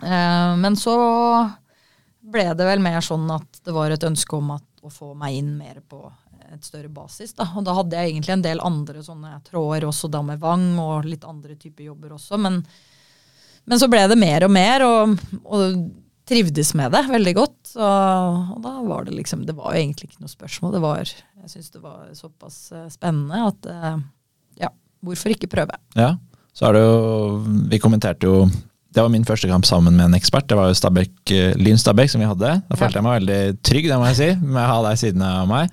Eh, men så ble det vel mer sånn at det var et ønske om at, å få meg inn mer på et større basis. Da. Og da hadde jeg egentlig en del andre sånne tråder også da med Vang, og litt andre typer jobber også. Men, men så ble det mer og mer, og, og trivdes med det veldig godt. Så, og da var det liksom Det var jo egentlig ikke noe spørsmål. Det var, jeg syns det var såpass eh, spennende at eh, ja, hvorfor ikke prøve? Ja, så er det jo Vi kommenterte jo det var min første kamp sammen med en ekspert. Det var jo Stabæk, eh, Lyn Stabæk som vi hadde. Da følte jeg meg veldig trygg, det må jeg si, med å ha deg siden av meg.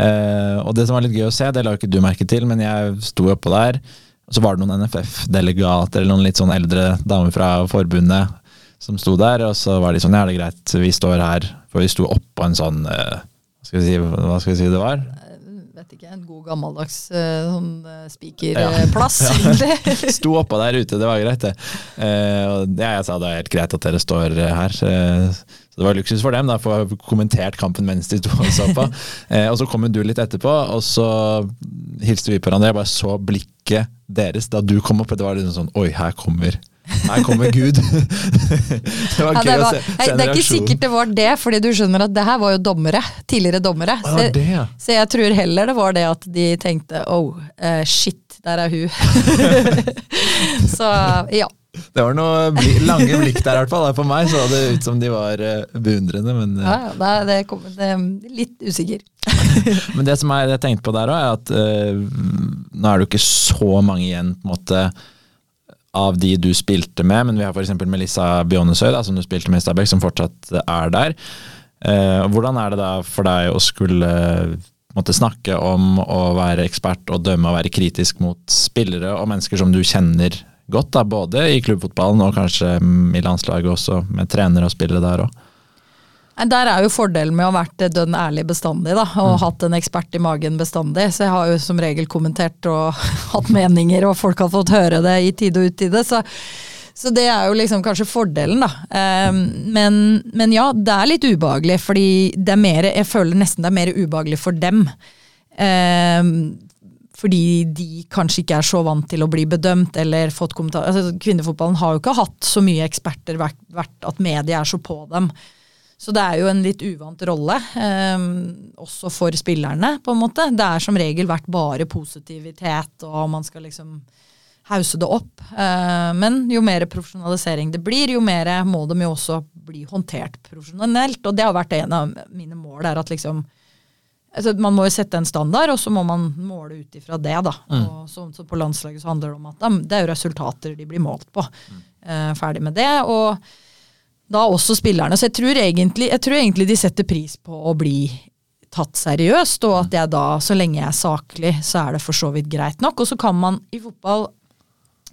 Eh, og det som var litt gøy å se, det la ikke du merke til, men jeg sto oppå der. Og så var det noen NFF-delegater eller noen litt sånn eldre damer fra forbundet som sto der. Og så var de sånn ja, det er greit, vi står her. For vi sto oppå en sånn uh, hva, skal vi si, hva skal vi si det var? vet ikke, en god gammeldags uh, sånn uh, spikerplass, ja. [LAUGHS] egentlig. [LAUGHS] Sto oppå der ute, det var greit, det. Uh, og jeg sa det er helt greit at dere står her. så det var luksus for dem, da, for å ha kommentert kampen mens de sto og så på. [LAUGHS] og så kom du litt etterpå, og så hilste vi på hverandre. Jeg bare så blikket deres da du kom opp. Det var liksom sånn Oi, her kommer her kommer Gud. [LAUGHS] det var gøy ja, var, å se, se Det er ikke sikkert det var det, fordi du skjønner at det her var jo dommere. Tidligere dommere. Så, det, ja. så jeg tror heller det var det at de tenkte oh, uh, shit, der er hun. [LAUGHS] så ja. Det var noen bli, lange blikk der, i hvert fall. For meg så det ut som de var uh, beundrende, men uh, Ja, ja det, kom, det, er litt usikker. [LAUGHS] men det som jeg, jeg tenkte på der òg, er at uh, nå er det jo ikke så mange igjen på en måte av de du spilte med, men vi har f.eks. Melissa Bjonesøy, da, som du spilte med i Stabæk, som fortsatt er der. Eh, hvordan er det da for deg å skulle måtte snakke om å være ekspert og dømme og være kritisk mot spillere og mennesker som du kjenner godt, da, både i klubbfotballen og kanskje i landslaget også, med trenere og spillere der òg? Der er jo fordelen med å ha vært dønn ærlig bestandig, da, og mm. hatt en ekspert i magen bestandig. Så jeg har jo som regel kommentert og [LAUGHS] hatt meninger, og folk har fått høre det i tide og utide. Så, så det er jo liksom kanskje fordelen, da. Um, men, men, ja, det er litt ubehagelig, fordi det er mer, jeg føler nesten det er mer ubehagelig for dem. Um, fordi de kanskje ikke er så vant til å bli bedømt eller fått kommentarer. Altså, kvinnefotballen har jo ikke hatt så mye eksperter vært, vært at media er så på dem. Så det er jo en litt uvant rolle, eh, også for spillerne, på en måte. Det er som regel vært bare positivitet, og man skal liksom hause det opp. Eh, men jo mer profesjonalisering det blir, jo mer må de jo også bli håndtert profesjonelt. Og det har vært en av mine mål, er at liksom altså Man må jo sette en standard, og så må man måle ut ifra det. da. Mm. Og så, så På landslaget så handler det om at det er jo resultater de blir målt på. Mm. Eh, ferdig med det. og da også spillerne. Så jeg tror, egentlig, jeg tror egentlig de setter pris på å bli tatt seriøst, og at jeg da, så lenge jeg er saklig, så er det for så vidt greit nok. Og så kan man i fotball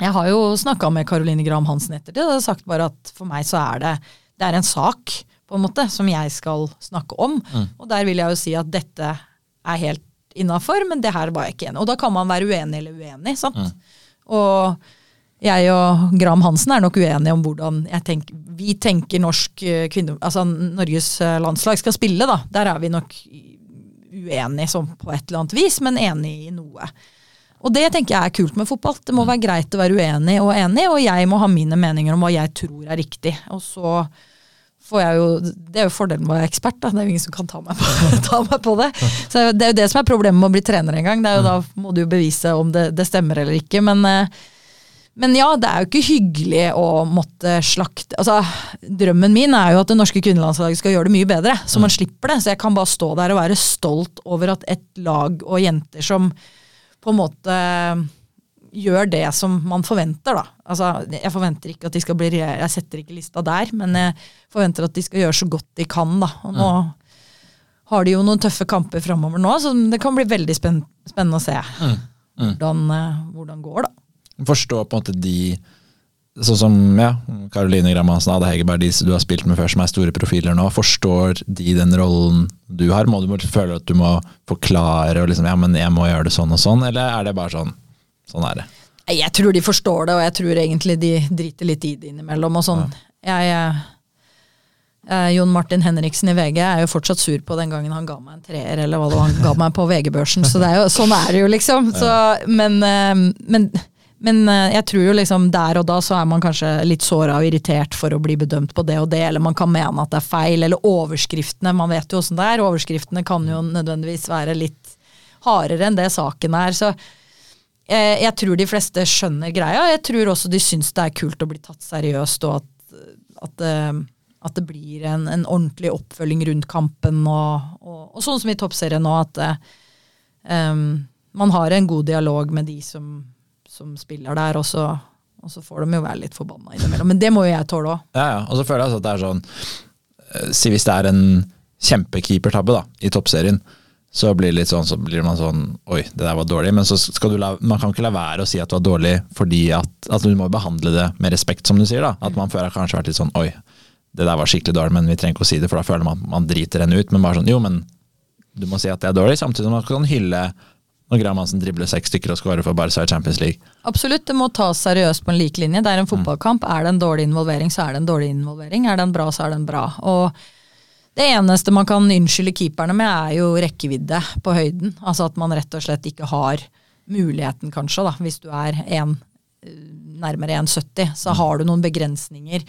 Jeg har jo snakka med Caroline Graham Hansen etter det, og har sagt bare at for meg så er det, det er en sak på en måte, som jeg skal snakke om. Mm. Og der vil jeg jo si at dette er helt innafor, men det her var jeg ikke enig Og da kan man være uenig eller uenig, sant. Mm. Og jeg og Graham Hansen er nok uenige om hvordan tenker, vi tenker norsk eh, kvinne, altså Norges eh, landslag skal spille. da. Der er vi nok uenige sånn på et eller annet vis, men enige i noe. Og det tenker jeg er kult med fotball. Det må være greit å være uenig og enig, og jeg må ha mine meninger om hva jeg tror er riktig. Og så får jeg jo, Det er jo fordelen med å være ekspert. da, Det er jo ingen som kan ta meg på, [LAUGHS] ta meg på det. Så Det er jo det som er problemet med å bli trener en gang. det er jo Da må du jo bevise om det, det stemmer eller ikke. men eh, men ja, det er jo ikke hyggelig å måtte slakte Altså, Drømmen min er jo at det norske kvinnelandslaget skal gjøre det mye bedre, så man mm. slipper det. Så jeg kan bare stå der og være stolt over at et lag og jenter som på en måte gjør det som man forventer, da. Altså, jeg forventer ikke at de skal bli Jeg setter ikke lista der, men jeg forventer at de skal gjøre så godt de kan, da. Og nå mm. har de jo noen tøffe kamper framover nå, så det kan bli veldig spennende å se mm. Mm. Hvordan, eh, hvordan går, da forstå på en måte de Sånn som ja, Karoline Grammansen, Ada Hegerberg, de du har spilt med før som er store profiler nå. Forstår de den rollen du har? Må du føle at du må forklare og liksom, ja, men jeg må gjøre det sånn og sånn, eller er det bare sånn sånn er det? Jeg tror de forstår det, og jeg tror egentlig de driter litt i det innimellom. og sånn. Ja. Jeg, eh, Jon Martin Henriksen i VG er jo fortsatt sur på den gangen han ga meg en treer, eller hva det var han ga meg på VG-børsen. Så det er jo, sånn er det jo, liksom. Så, men, eh, men men eh, jeg tror jo liksom der og da så er man kanskje litt såra og irritert for å bli bedømt på det og det, eller man kan mene at det er feil, eller overskriftene. Man vet jo åssen det er. Overskriftene kan jo nødvendigvis være litt hardere enn det saken er. Så jeg, jeg tror de fleste skjønner greia. Jeg tror også de syns det er kult å bli tatt seriøst, og at, at, eh, at det blir en, en, ordentlig oppfølging rundt kampen. Og, og, og sånn som i toppserien nå, at um, man har en god dialog med de som som spiller der, og så, og så får de jo være litt forbanna innimellom. Men det må jo jeg tåle òg. Ja, ja. Og så føler jeg at det er sånn uh, Si hvis det er en kjempekeepertabbe da, i toppserien, så blir, litt sånn, så blir man sånn Oi, det der var dårlig. Men la, man kan ikke la være å si at det var dårlig, fordi at, at du må behandle det med respekt, som du sier. da, At man før har kanskje vært litt sånn Oi, det der var skikkelig dårlig, men vi trenger ikke å si det, for da føler man at man driter henne ut. Men bare sånn Jo, men du må si at det er dårlig, samtidig som man kan hylle når Graham Hansen dribler seks stykker og skårer for Barca i Champions League. Absolutt, det må tas seriøst på en lik linje. Det er en mm. fotballkamp. Er det en dårlig involvering, så er det en dårlig involvering. Er den bra, så er den bra. Og det eneste man kan unnskylde keeperne med, er jo rekkevidde på høyden. Altså at man rett og slett ikke har muligheten, kanskje, da. Hvis du er en, nærmere 1,70, så mm. har du noen begrensninger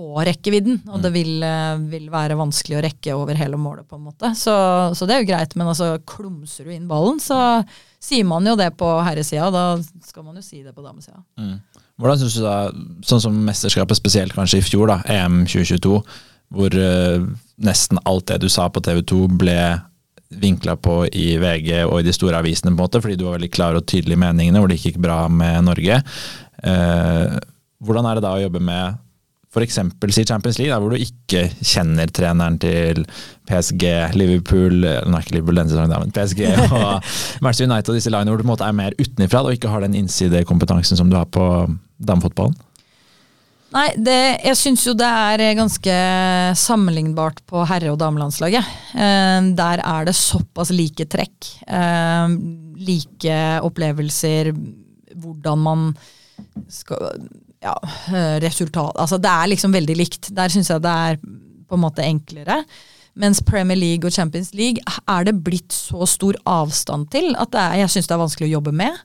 på rekkevidden. Og det mm. vil, eh, vil, være vanskelig å rekke over hele målet, på en måte. Så, så, det er jo greit, men altså klumser du inn ballen, så sier man jo det på herresida. Da skal man jo si det på damesida. Mm. Hvordan syns du da, sånn som mesterskapet spesielt kanskje i fjor, da, EM 2022, hvor uh, nesten alt det du sa på TV 2 ble vinkla på i VG og i de store avisene, på en måte, fordi du var veldig klar og tydelig i meningene, hvor det ikke gikk bra med Norge. Uh, hvordan er det da å jobbe med f.eks. si Champions League, der hvor du ikke kjenner treneren til PSG, Liverpool Nei, ikke Liverpool denne sesongen, men PSG [LAUGHS] og Manchester United og disse lagene hvor du på en måte er mer utenfra og ikke har den innsidekompetansen som du har på damefotballen? Nei, det, jeg syns jo det er ganske sammenlignbart på herre- og damelandslaget. Eh, der er det såpass like trekk. Eh, like opplevelser, hvordan man skal Ja, eh, resultat Altså det er liksom veldig likt. Der syns jeg det er på en måte enklere. Mens Premier League og Champions League er det blitt så stor avstand til at er, jeg syns det er vanskelig å jobbe med.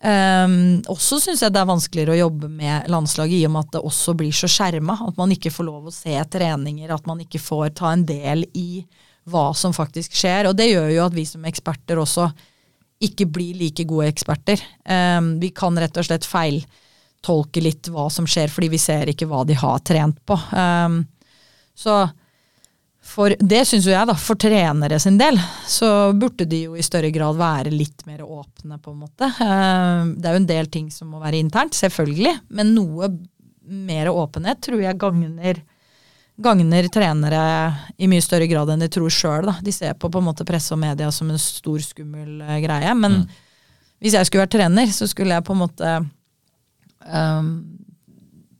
Um, også syns jeg det er vanskeligere å jobbe med landslaget i og med at det også blir så skjerma. At man ikke får lov å se treninger, at man ikke får ta en del i hva som faktisk skjer. Og det gjør jo at vi som eksperter også ikke blir like gode eksperter. Um, vi kan rett og slett feiltolke litt hva som skjer, fordi vi ser ikke hva de har trent på. Um, så for det syns jo jeg, da, for trenere sin del, så burde de jo i større grad være litt mer åpne, på en måte. Eh, det er jo en del ting som må være internt, selvfølgelig, men noe mer åpenhet tror jeg gagner, gagner trenere i mye større grad enn de tror sjøl. De ser på på en måte presse og media som en stor, skummel eh, greie. Men mm. hvis jeg skulle vært trener, så skulle jeg på en måte um,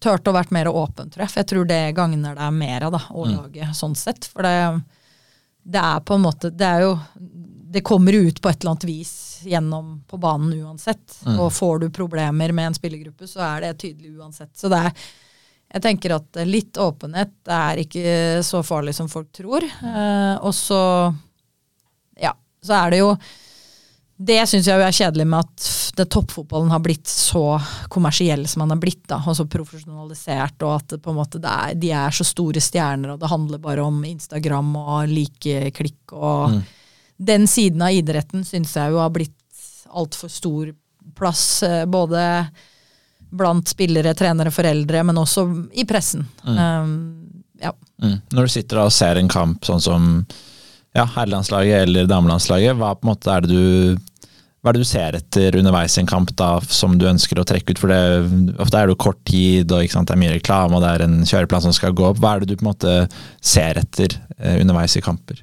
turt å vært mer åpen, tror jeg. Tror det gagner deg mer da, å mm. lage sånn sett. For det, det, er på en måte Det er jo Det kommer ut på et eller annet vis gjennom på banen uansett. Mm. Og får du problemer med en spillergruppe, så er det tydelig uansett. Så det er jeg tenker at litt åpenhet er ikke så farlig som folk tror. Eh, og så Ja, så er det jo det syns jeg er kjedelig med at det, toppfotballen har blitt så kommersiell som den har blitt. da, og så profesjonalisert, og at måte er, de er så store stjerner, og det handler bare om Instagram og likeklikk. og mm. Den siden av idretten syns jeg jo har blitt altfor stor plass, eh, både blant spillere, trenere, foreldre, men også i pressen. Mm. Um, ja. mm. Når du sitter og ser en kamp sånn som ja, herrelandslaget eller damelandslaget, hva på en måte er det du hva er det du ser etter underveis i en kamp da, som du ønsker å trekke ut? For det, ofte er det jo kort tid, og sant, det er mye reklame, og det er en kjøreplan som skal gå opp. Hva er det du på en måte ser etter eh, underveis i kamper?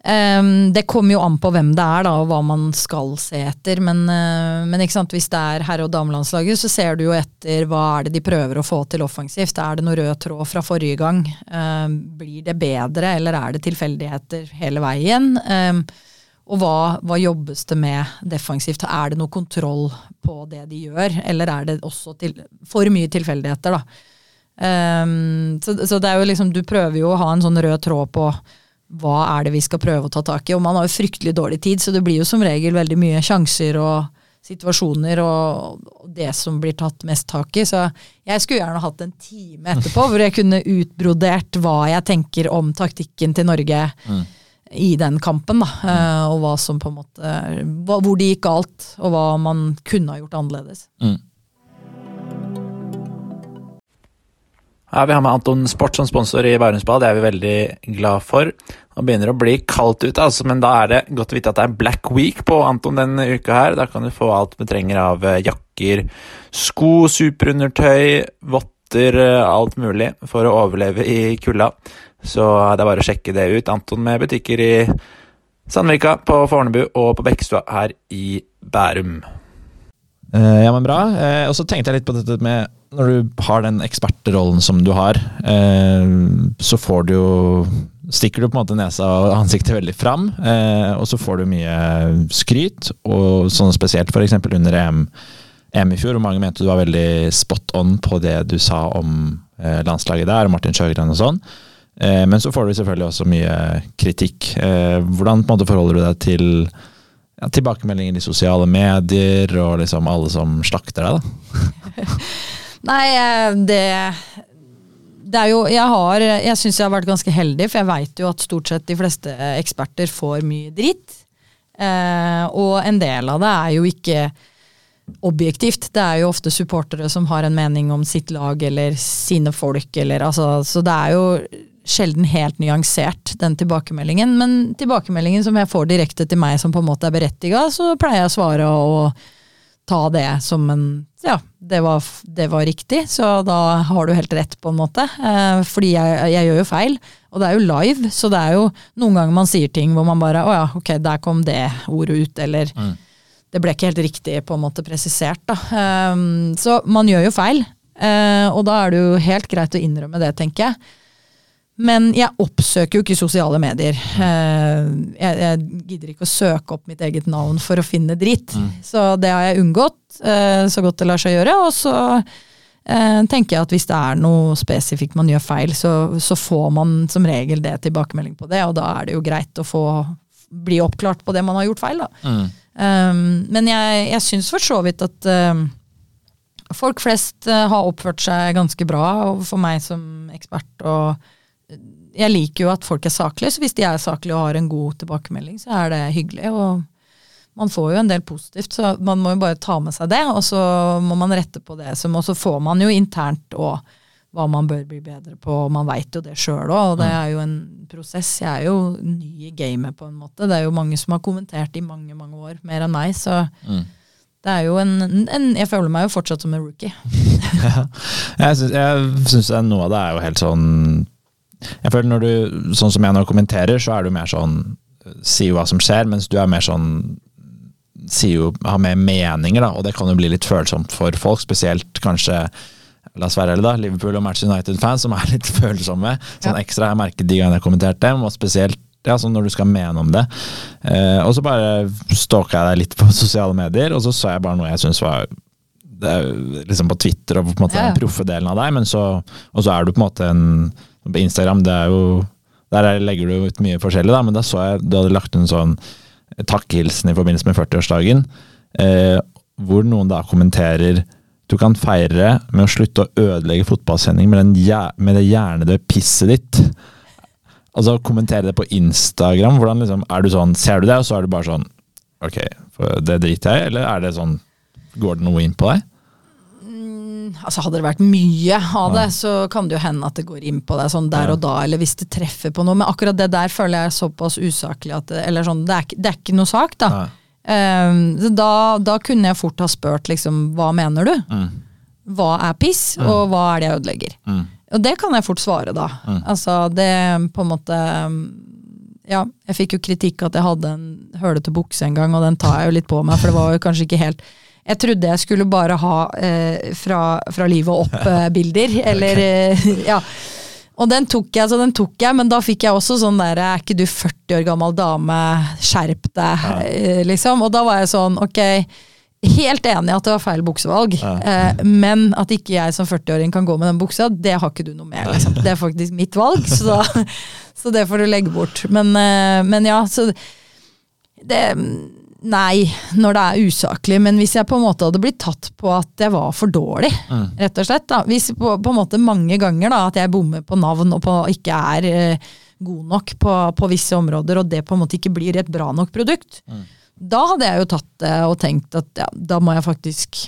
Um, det kommer jo an på hvem det er da, og hva man skal se etter. Men, uh, men hvis det er herre- og damelandslaget, så ser du jo etter hva er det de prøver å få til offensivt. Er det noe rød tråd fra forrige gang? Um, blir det bedre, eller er det tilfeldigheter hele veien? Um, og hva, hva, jobbes det med defensivt? Er det noe kontroll på det de gjør, eller er det også til, for mye tilfeldigheter, da? Um, så, så, det er jo liksom, du prøver jo å ha en sånn rød tråd på hva er det vi skal prøve å ta tak i. Og man har jo fryktelig dårlig tid, så det blir jo som regel veldig mye sjanser og situasjoner og, og det som blir tatt mest tak i. Så jeg skulle gjerne hatt en time etterpå hvor jeg kunne utbrodert hva jeg tenker om taktikken til Norge. Mm i den kampen, da. Mm. Og hva som på en måte Hvor det gikk galt, og hva man kunne ha gjort annerledes. Mm. Ja, Vi har med Anton Sport som sponsor i Bærumsbad, det er vi veldig glad for. Nå begynner det å bli kaldt ute, altså, men da er det godt å vite at det er Black Week på Anton denne uka her. Da kan du få alt du trenger av eh, jakker, sko, superundertøy, votter, eh, alt mulig for å overleve i kulda. Så det er bare å sjekke det ut. Anton med butikker i Sandvika, på Fornebu og på Bekkestua her i Bærum. Eh, ja, men bra. Eh, og så tenkte jeg litt på dette med Når du har den ekspertrollen som du har, eh, så får du jo Stikker du på en måte nesa og ansiktet veldig fram, eh, og så får du mye skryt. Og sånn spesielt f.eks. under EM, EM, i fjor, hvor mange mente du var veldig spot on på det du sa om eh, landslaget der, og Martin Sjøgren og sånn. Eh, men så får du selvfølgelig også mye kritikk. Eh, hvordan på en måte forholder du deg til ja, tilbakemeldinger i sosiale medier og liksom alle som slakter deg, da? [LAUGHS] Nei, eh, det det er jo, jeg har, jeg syns jeg har vært ganske heldig, for jeg veit jo at stort sett de fleste eksperter får mye dritt. Eh, og en del av det er jo ikke objektivt. Det er jo ofte supportere som har en mening om sitt lag eller sine folk, eller altså Så det er jo sjelden helt nyansert, den tilbakemeldingen. Men tilbakemeldingen som jeg får direkte til meg som på en måte er berettiga, så pleier jeg å svare og ta det som en Ja, det var, det var riktig, så da har du helt rett, på en måte. Eh, fordi jeg, jeg, gjør jo feil, og det er jo live, så det er jo noen ganger man sier ting hvor man bare Å ja, ok, der kom det ordet ut, eller mm. Det ble ikke helt riktig på en måte presisert, da. Um, så man gjør jo feil, uh, og da er det jo helt greit å innrømme det, tenker jeg. Men jeg oppsøker jo ikke sosiale medier. Eh, jeg, jeg, gidder ikke å søke opp mitt eget navn for å finne dritt. Mm. Så det har jeg unngått eh, så godt det lar seg gjøre. Og så eh, tenker jeg at hvis det er noe spesifikt man gjør feil, så, så, får man som regel det tilbakemelding på det, og da er det jo greit å få bli oppklart på det man har gjort feil. Da. Mm. Um, men jeg, jeg syns for så vidt at um, folk flest uh, har oppført seg ganske bra overfor meg som ekspert. og jeg liker jo at folk er saklige, så hvis de er saklige og har en god tilbakemelding, så er det hyggelig. og man får jo en del positivt, så man må jo bare ta med seg det, og så må man rette på det. Og så får man jo internt òg hva man bør bli bedre på, og man veit jo det sjøl òg, og det er jo en prosess. Jeg er jo ny i gamet, på en måte. Det er jo mange som har kommentert i mange, mange år, mer enn meg, så mm. det er jo en, en, Jeg føler meg jo fortsatt som en rookie. [LAUGHS] Jeg syns noe av det er jo helt sånn jeg føler når du, Sånn som jeg nå kommenterer, så er du mer sånn Sier hva som skjer, mens du er mer sånn sier jo, har mer meninger, da, og det kan jo bli litt følsomt for folk. Spesielt kanskje la oss være ærlige da, Liverpool og Match United-fans, som er litt [LAUGHS] følsomme. Sånn ja. ekstra jeg merket de gangene jeg kommenterte dem, og spesielt ja, sånn når du skal mene om det. Eh, og så bare stalka jeg deg litt på [LAUGHS] sosiale medier, og så så jeg bare noe jeg syns var det, liksom på Twitter og på en måte ja. den proffe delen av deg, men så, og så er du på en måte en på Instagram, det er jo Der legger du ut mye forskjellig, da, men da så jeg du hadde lagt en sånn takkehilsen i forbindelse med 40-årsdagen, eh, hvor noen da kommenterer du kan feire med å slutte å ødelegge fotballsending med, med det hjernedøde pisset ditt. Altså kommentere det på Instagram. hvordan liksom, er du sånn, Ser du det, og så er du bare sånn Ok, det driter jeg i, eller er det sånn Går det noe inn på deg? Altså Hadde det vært mye av det, så kan det jo hende at det går inn på deg sånn der og da, eller hvis det treffer på noe. Men akkurat det der føler jeg er såpass usaklig at det, eller sånn, det, er, det er ikke noe sak, da. Um, da. da. kunne jeg fort ha spurt liksom hva mener du? Mm. Hva er piss, mm. og hva er det jeg ødelegger? Mm. Og det kan jeg fort svare, da. Mm. Altså, det på en måte Ja, jeg fikk jo kritikk at jeg hadde en hølete bukse en gang, og den tar jeg jo litt på meg, for det var jo kanskje ikke helt jeg trodde jeg skulle bare ha eh, fra, fra livet og opp-bilder, eh, [LAUGHS] eller eh, [LAUGHS] ja. Og den tok jeg, så den tok jeg, men da fikk jeg også sånn der Er ikke du 40 år gammel dame, skjerp deg, ja. Eh, liksom. Og da var jeg sånn, ok. Helt enig at det var feil buksevalg, ja. eh, men at ikke jeg som 40-åring kan gå med den buksa, det har ikke du noe med. Liksom. [LAUGHS] Det er faktisk mitt valg, så, da, så det får du legge bort. Men, eh, men ja, så det Nei, når det er usaklig. Men hvis jeg på en måte hadde blitt tatt på at jeg var for dårlig, mm. rett og slett. da, Hvis på, på, en måte mange ganger da, at jeg bommer på navn og på, ikke er eh, god nok på, på, visse områder, og det på en måte ikke blir et bra nok produkt, mm. da hadde jeg jo tatt det og tenkt at ja, da må jeg faktisk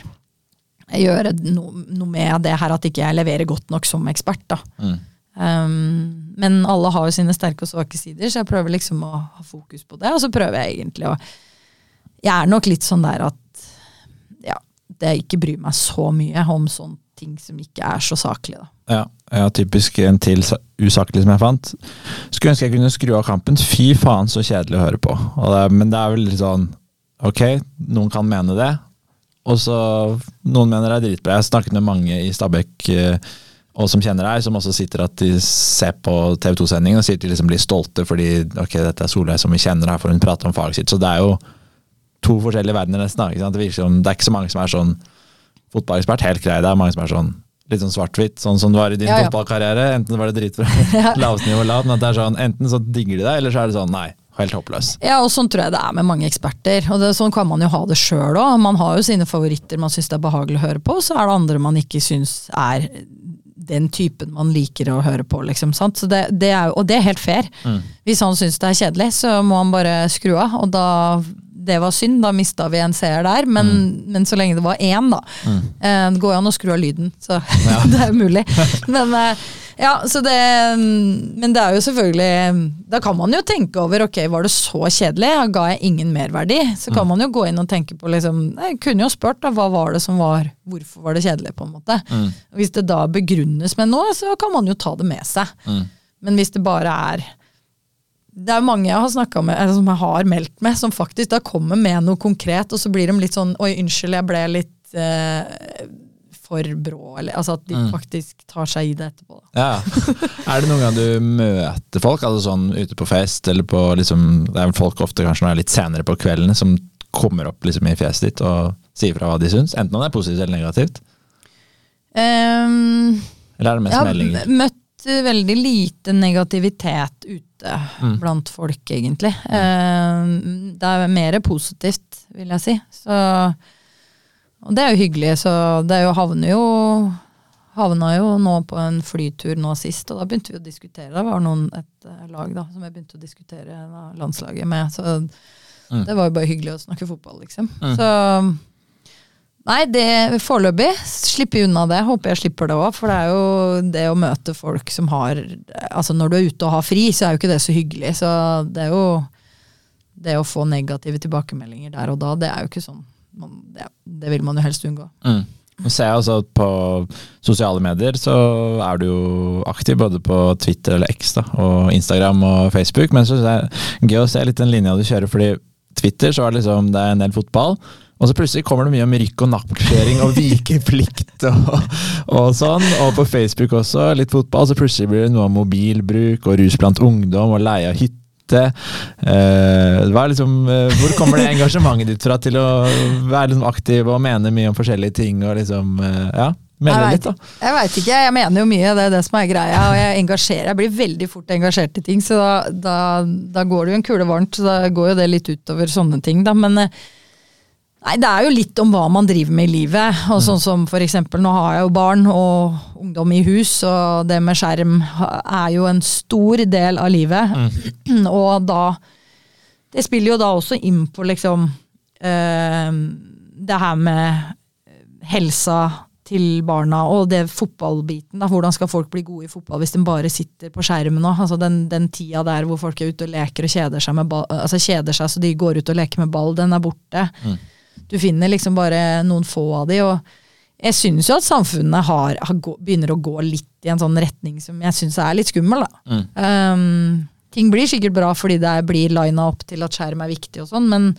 gjøre noe, noe med det her at ikke jeg leverer godt nok som ekspert. da. Mm. Um, men alle har jo sine sterke og svake sider, så jeg prøver liksom å ha fokus på det. Og så prøver jeg egentlig å jeg er nok litt sånn der at ja, det ikke bryr meg så mye om sånne ting som ikke er så saklige. Ja, ja, typisk en til usaklig som jeg fant. Skulle ønske jeg kunne skru av kampen. Fy faen, så kjedelig å høre på. Det, men det er vel litt sånn Ok, noen kan mene det, og så Noen mener det er dritbra. Jeg snakket med mange i Stabekk eh, og som kjenner deg, som også sitter at de ser på TV 2-sendingen og sier at de liksom blir stolte fordi ok, dette er Solveig som vi kjenner her, for hun prater om faget sitt. Så det er jo to forskjellige verdener nesten. Det, virker som, det er ikke så mange som er sånn fotballekspert. Helt grei, det er mange som er sånn litt sånn svart-hvitt, sånn som det var i din ja, ja. fotballkarriere. Enten var det dritbra, [LAUGHS] [LAUGHS] lavt nivå lavt, men at det er sånn, enten så digger de deg, eller så er det sånn nei. Helt håpløs. Ja, og sånn tror jeg det er med mange eksperter. Og det, sånn kan man jo ha det sjøl òg. Man har jo sine favoritter man syns det er behagelig å høre på, så er det andre man ikke syns er den typen man liker å høre på, liksom. Sant? Så det, det er, og det er helt fair. Mm. Hvis han syns det er kjedelig, så må han bare skru av, og da det var synd, da mista vi en seer der. Men, mm. men, så lenge det var én, da. Mm. Eh, det går jo an å skru av lyden, så [LAUGHS] ja. det er jo mulig. Men, eh, Ja, så det Men det er jo selvfølgelig Da kan man jo tenke over ok, var det så kjedelig, ga jeg ingen merverdi? Så kan man jo gå inn og tenke på liksom Jeg kunne jo spurt da, hva var det som var Hvorfor var det kjedelig, på en måte. Og Hvis det da begrunnes med noe, så kan man jo ta det med seg. Men hvis det bare er det er mange jeg har snakket med, eller som jeg har meldt med, som faktisk da kommer med noe konkret, og så blir de litt sånn Oi, unnskyld, jeg ble litt eh, for brå. Eller, altså at de faktisk tar seg i det etterpå. Ja. Er det noen gang du møter folk, altså sånn ute på fest, eller på liksom Det er vel folk ofte kanskje når det er litt senere på kveldene, som kommer opp liksom i fjeset ditt og sier fra hva de syns? Enten om det er positivt eller negativt? Um, Eller er det mest jeg har meldinger? møtt veldig lite negativitet ute Mm. blant folk, egentlig. Mm. det er mer positivt, vil jeg si. Så, og det er jo hyggelig, så det jo havner jo Havna jo nå på en flytur nå sist, og da begynte vi å diskutere. Det var noen, et eh, lag da, som jeg begynte å diskutere landslaget med. Så Mm. det var jo bare hyggelig å snakke fotball, liksom. Mm. Så Nei, det foreløpig slipper jeg unna det. Håper jeg slipper det òg. For det er jo det å møte folk som har Altså når du er ute og har fri, så er jo ikke det så hyggelig. Så det er jo Det å få negative tilbakemeldinger der og da, det er jo ikke sånn man, det, det vil man jo helst unngå. Mm. Nå ser jeg altså at på sosiale medier så er du jo aktiv både på Twitter eller X da, og Instagram og Facebook, men så er det gøy å se litt den linja du kjører, fordi Twitter så er det liksom det er en del fotball, og så plutselig kommer det mye om rykk og nakkskjøring og [LAUGHS] vikeplikt og, og sånn, og på Facebook også litt fotball, så plutselig blir det noe om mobilbruk og rus blant ungdom og leie av hytte. Eh, liksom, eh, hvor kommer det engasjementet ditt fra til å være liksom aktiv og mene mye om forskjellige ting? og liksom, eh, ja, Jeg litt, da. Jeg veit ikke, jeg mener jo mye, det er det som er greia. Og jeg engasjerer, jeg blir veldig fort engasjert i ting, så da, da, da går det jo en kule varmt. Så da går jo det litt utover sånne ting, da. Men nei, det er jo litt om hva man driver med i livet. Og sånn som for eksempel, nå har jeg jo barn og ungdom i hus, og det med skjerm er jo en stor del av livet. [CLEARS THROAT] Og da Det spiller jo da også inn på liksom eh, det her med helsa til barna og det fotballbiten. Da. Hvordan skal folk bli gode i fotball hvis de bare sitter på skjermen òg? Altså den, den tida der hvor folk er ute og leker og kjeder seg, med ball, altså kjeder seg så de går ut og leker med ball, den er borte. Mm. Du finner liksom bare noen få av de. og jeg syns jo at samfunnet har, har begynner å gå litt i en sånn retning som jeg syns er litt skummel. da. Mm. Um, ting blir sikkert bra fordi det blir lina opp til at skjerm er viktig og sånn, men,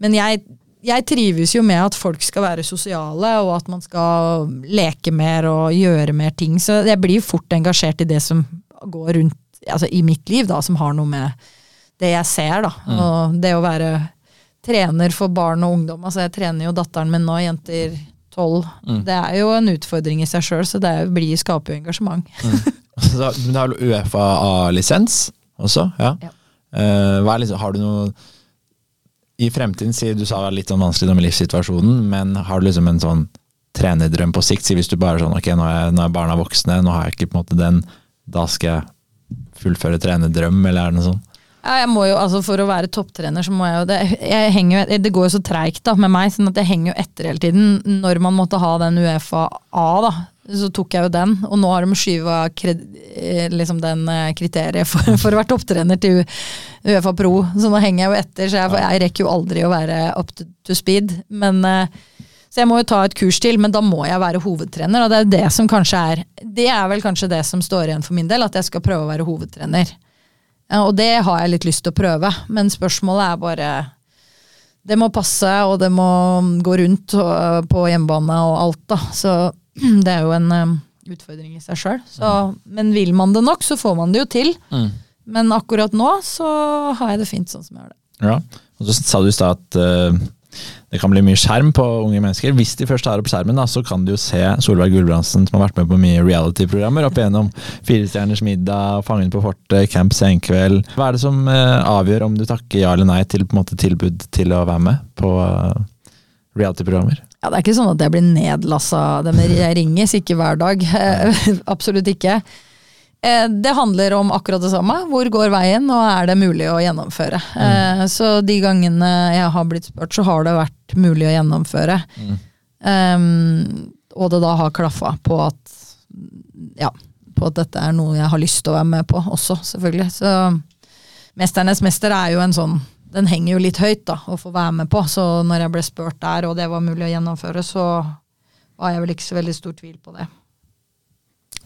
men jeg, jeg trives jo med at folk skal være sosiale, og at man skal leke mer og gjøre mer ting. Så jeg blir fort engasjert i det som går rundt altså i mitt liv, da, som har noe med det jeg ser. da, Og det å være trener for barn og ungdom. altså Jeg trener jo datteren min nå, jenter tolv. Mm. Det er jo en utfordring i seg sjøl, så det blir, skaper jo engasjement. Så, men du har jo Uefa-lisens også? Ja. Ja. Uh, liksom, har du noe I fremtiden, sier du sa det var litt sånn vanskelig med livssituasjonen, men har du liksom en sånn trenerdrøm på sikt? Si hvis du bare er sånn ok, nå er, nå er barna voksne, nå har jeg ikke på en måte den, da skal jeg fullføre trenerdrøm, eller er det noe sånn? Ja, jeg må jo, altså For å være topptrener, så må jeg jo det, jeg henger, jo- det går jo så treigt med meg, sånn at jeg henger jo etter hele tiden. Når man måtte ha den Uefa A, da, så tok jeg jo den. Og nå har de skyva eh, liksom den eh, kriteriet for, [LAUGHS] for å være topptrener til Uefa Pro, så nå henger jeg jo etter. Så jeg, jeg rekker jo aldri å være up to, to speed. Men eh, så jeg må jo ta et kurs til, men da må jeg være hovedtrener. Og det er det som kanskje er Det er vel kanskje det som står igjen for min del, at jeg skal prøve å være hovedtrener. Og det har jeg litt lyst til å prøve, men spørsmålet er bare Det må passe, og det må gå rundt på hjemmebane og alt, da. Så [CLEARS THROAT] det er jo en um, utfordring i seg sjøl. Men vil man det nok, så får man det jo til. Mm. Men akkurat nå så har jeg det fint sånn som jeg har det. Ja. Og så sa du i stad at eh, det kan bli mye skjerm på unge mennesker. Hvis de først tar opp skjermen, da, så kan du jo se Solveig Gulbrandsen, som har vært med på mye reality-programmer opp igjennom Firestjerners middag, Fangen på fortet, Camp Senkveld. Hva er det som eh, avgjør om du takker ja eller nei til på en måte tilbud til å være med på uh, reality-programmer? Ja, Det er ikke sånn at jeg blir nedlassa. Jeg ringes ikke hver dag. [LAUGHS] Absolutt ikke. Eh, Det handler om akkurat det samme. Hvor går veien, og er det mulig å gjennomføre? Mm. Så de gangene jeg har blitt spurt, så har det vært mulig å gjennomføre. Mm. Um, og det da har klaffa på at Ja, på på at dette er noe jeg har lyst til å være med på også, selvfølgelig. Så Mesternes mester er jo en sånn Den henger jo litt høyt, da, å få være med på. Så når jeg ble spurt der, og det var mulig å gjennomføre, så var jeg vel ikke så veldig stor tvil på det.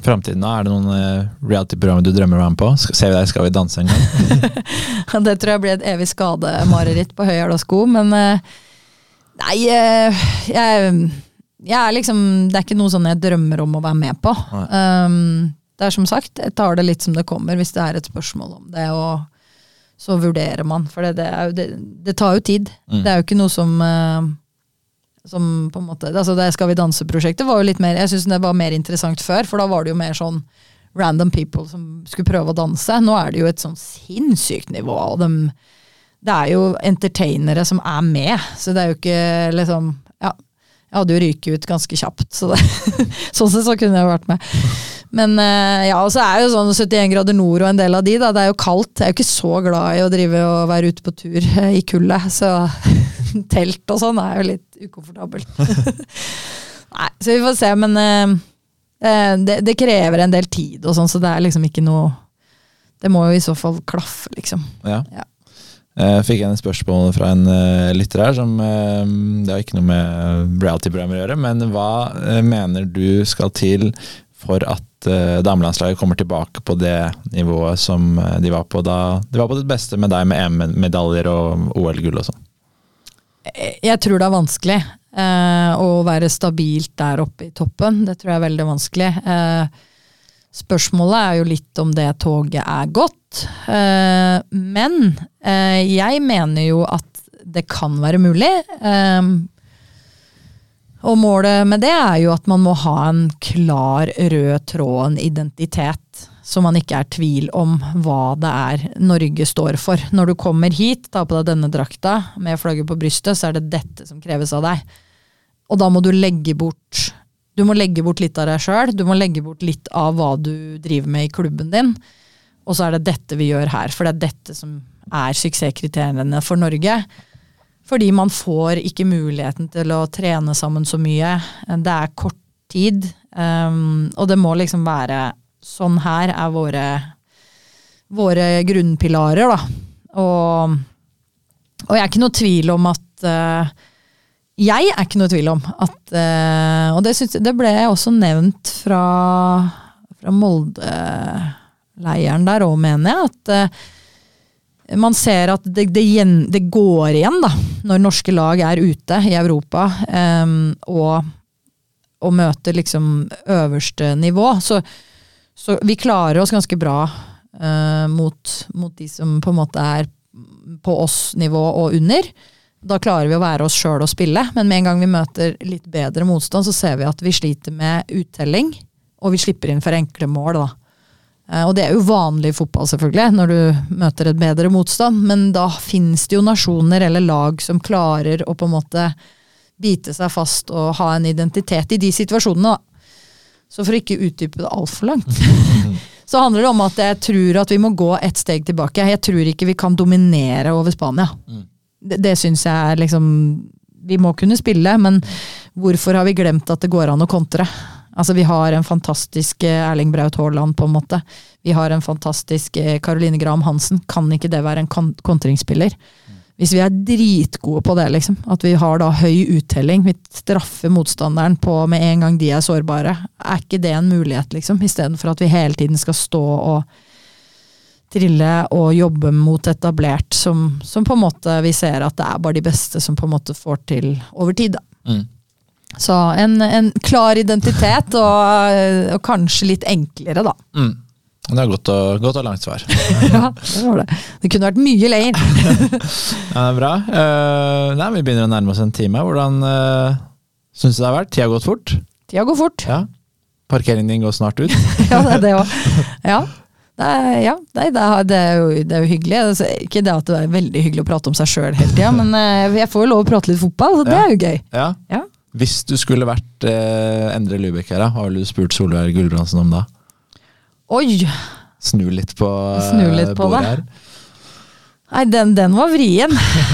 Framtiden, da? Er det noen eh, reality-programmer du drømmer om å være med på? Skal, ser vi deg Skal vi danse en gang? [LAUGHS] Det tror jeg blir et evig skademareritt på høy og sko, men eh, Nei, eh, jeg, jeg er liksom Det er ikke noe sånn jeg drømmer om å være med på. Um, det er som sagt, jeg tar det litt som det kommer, hvis det er et spørsmål om det, og så vurderer man. For det, det, jo, det, det tar jo tid. Mm. Det er jo ikke noe som eh, som på en måte, altså Det Skal vi danse-prosjektet var jo litt mer Jeg synes det var mer interessant før, for da var det jo mer sånn random people som skulle prøve å danse. Nå er det jo et sånn sinnssykt nivå, og de, det er jo entertainere som er med. Så det er jo ikke liksom Ja, jeg hadde jo ryket ut ganske kjapt, så det, [LAUGHS] sånn sett så kunne jeg vært med. Men eh, ja, og så er jo sånn 71 grader nord og en del av de, da. Det er jo kaldt. Jeg er jo ikke så glad i å drive og være ute på tur i kuldet, så [LAUGHS] [LAUGHS] telt og sånn er jo litt ukomfortabelt. [LAUGHS] Nei, så vi får se, men eh, eh, det, det krever en del tid og sånn, så det er liksom ikke noe Det må jo i så fall klaffe, liksom. Ja. Ja. Jeg fikk en spørsmål fra en eh, lytter her som eh, Det har ikke noe med reality-programmer å gjøre, men hva eh, mener du skal til for at damelandslaget kommer tilbake på det nivået som eh, de var på da de var på det beste med deg med EM-medaljer og OL-gull og sånn? Jeg tror det er vanskelig eh, å være stabilt der oppe i toppen. Det tror jeg er veldig vanskelig. Eh, spørsmålet er jo litt om det toget er godt. Eh, men eh, jeg mener jo at det kan være mulig. Eh, og målet med det er jo at man må ha en klar rød tråd, en identitet, så man ikke er tvil om hva det er Norge står for. Når du kommer hit, tar på deg denne drakta med flagget på brystet, så er det dette som kreves av deg. Og da må du legge bort Du må legge bort litt av deg sjøl, du må legge bort litt av hva du driver med i klubben din. Og så er det dette vi gjør her, for det er dette som er suksesskriteriene for Norge. Fordi man får ikke muligheten til å trene sammen så mye. Det er kort tid, um, og det må liksom være Sånn her er våre, våre grunnpilarer, da. Og, og jeg er ikke noe tvil om at uh, Jeg er ikke noe tvil om at uh, Og det, synes, det ble også nevnt fra, fra Molde-leiren der òg, mener jeg. at uh, man ser at det, det, gjen, det, går igjen da, når norske lag er ute i Europa um, og, og, møter liksom øverste nivå. Så, så, vi klarer oss ganske bra uh, mot, mot, de som på en måte er på oss nivå og under. Da klarer vi å være oss sjøl og spille, men med en gang vi møter litt bedre motstand, så ser vi at vi sliter med uttelling, og vi slipper inn for enkle mål. da. Og det er jo vanlig i fotball, selvfølgelig, når du møter et bedre motstand, men da finnes det jo nasjoner eller lag som klarer å på en måte bite seg fast og ha en identitet i de situasjonene. Så for å ikke utdype det altfor langt, [LAUGHS] så handler det om at jeg tror at vi må gå ett steg tilbake. Jeg tror ikke vi kan dominere over Spania. Mm. Det, det syns jeg er liksom Vi må kunne spille, men hvorfor har vi glemt at det går an å kontre? Altså, vi har en fantastisk Erling Braut Haaland, på en måte. Vi har en fantastisk Caroline Graham Hansen. Kan ikke det være en kontringsspiller? Hvis vi er dritgode på det, liksom, at vi har da høy uttelling, vi straffer motstanderen på med en gang de er sårbare, er ikke det en mulighet, liksom? Istedenfor at vi hele tiden skal stå og trille og jobbe mot etablert, som, som, på en måte vi ser at det er bare de beste som på en måte får til over tid. da. Mm. Så en, en, klar identitet, og, og, kanskje litt enklere, da. Mm. Det er godt og, godt og langt svar. [LAUGHS] ja, det var det. Det kunne vært mye lenger. [LAUGHS] ja, det er bra. Uh, nei, vi begynner å nærme oss en time. Hvordan uh, syns du det har vært? Tida har gått fort? Tida går fort. Ja. Parkeringen din går snart ut? [LAUGHS] ja, det er det òg. Ja. Det er, ja, det er, det, er jo, det er, jo, hyggelig. Altså, ikke det at det er veldig hyggelig å prate om seg sjøl hele tida, men uh, jeg får jo lov å prate litt fotball, så det er jo gøy. Ja. ja. Hvis du skulle vært uh, Endre Lubek her, hva ville du spurt Solveig Gulbrandsen om da? Oi! Snu litt på, Snu litt på bordet det. her. Nei, den, den var vrien.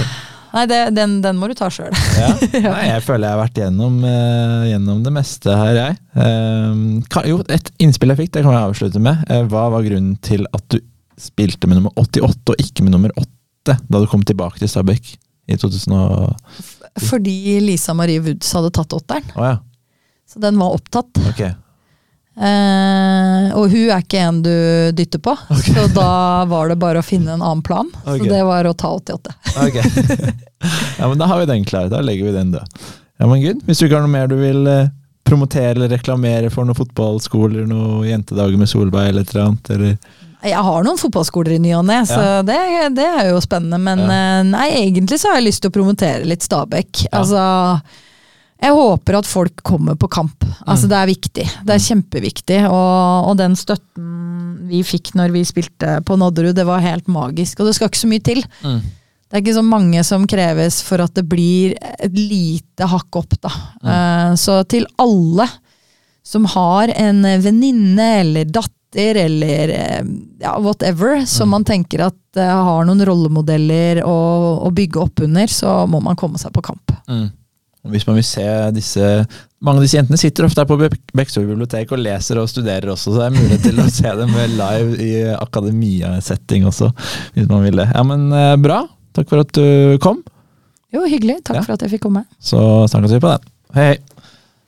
[LAUGHS] Nei, det, den, den må du ta sjøl. Ja. [LAUGHS] Nei, jeg føler jeg har vært gjennom, uh, gjennom det meste her, jeg. Uh, kan, jo, et innspill jeg fikk, det kan jeg avslutte med. Uh, hva var grunnen til at du spilte med nummer 88 og ikke med nummer 8 da du kom tilbake til Stabæk i 2000 og... Fordi Lisa Marie Woods hadde tatt åtteren. Oh, ja, Så den var opptatt. ok. Eh, og hun er ikke en du dytter på, så da var det bare å finne en annen plan. Okay. Så det var å ta 88. Ok. [LAUGHS] ja, men da har vi den klar. Da legger vi den død. Ja, men good. Hvis du ikke har noe mer du vil eh, promotere eller reklamere for noen fotballskoler, noen jentedager med Solveig eller et eller annet, eller Jeg har noen fotballskoler i ny og ne, så det, det er jo spennende. Men ja. nei, egentlig så har jeg lyst til å promotere litt Stabæk. Altså jeg håper at folk kommer på kamp. Altså Det er viktig. Det er kjempeviktig. Og, og den støtten vi fikk når vi spilte på Nodderud, det var helt magisk. Og det skal ikke så mye til. Det er ikke så mange som kreves for at det blir et lite hakk opp, da. Eh, så til alle som har en venninne eller datter eller eh, ja, whatever, som man tenker at uh, har noen rollemodeller å, å bygge opp under, så må man komme seg på kamp. Og Hvis man vil se disse Mange av disse jentene sitter ofte her på Bek- bibliotek og leser og studerer også, så det er mulighet til å se dem live i akademia-setting også, hvis man vil det. Ja, men eh, bra. Takk for at du kom. Jo, hyggelig. Takk Ja. for at jeg fikk komme. Så snakkes vi på den. Hei, hei.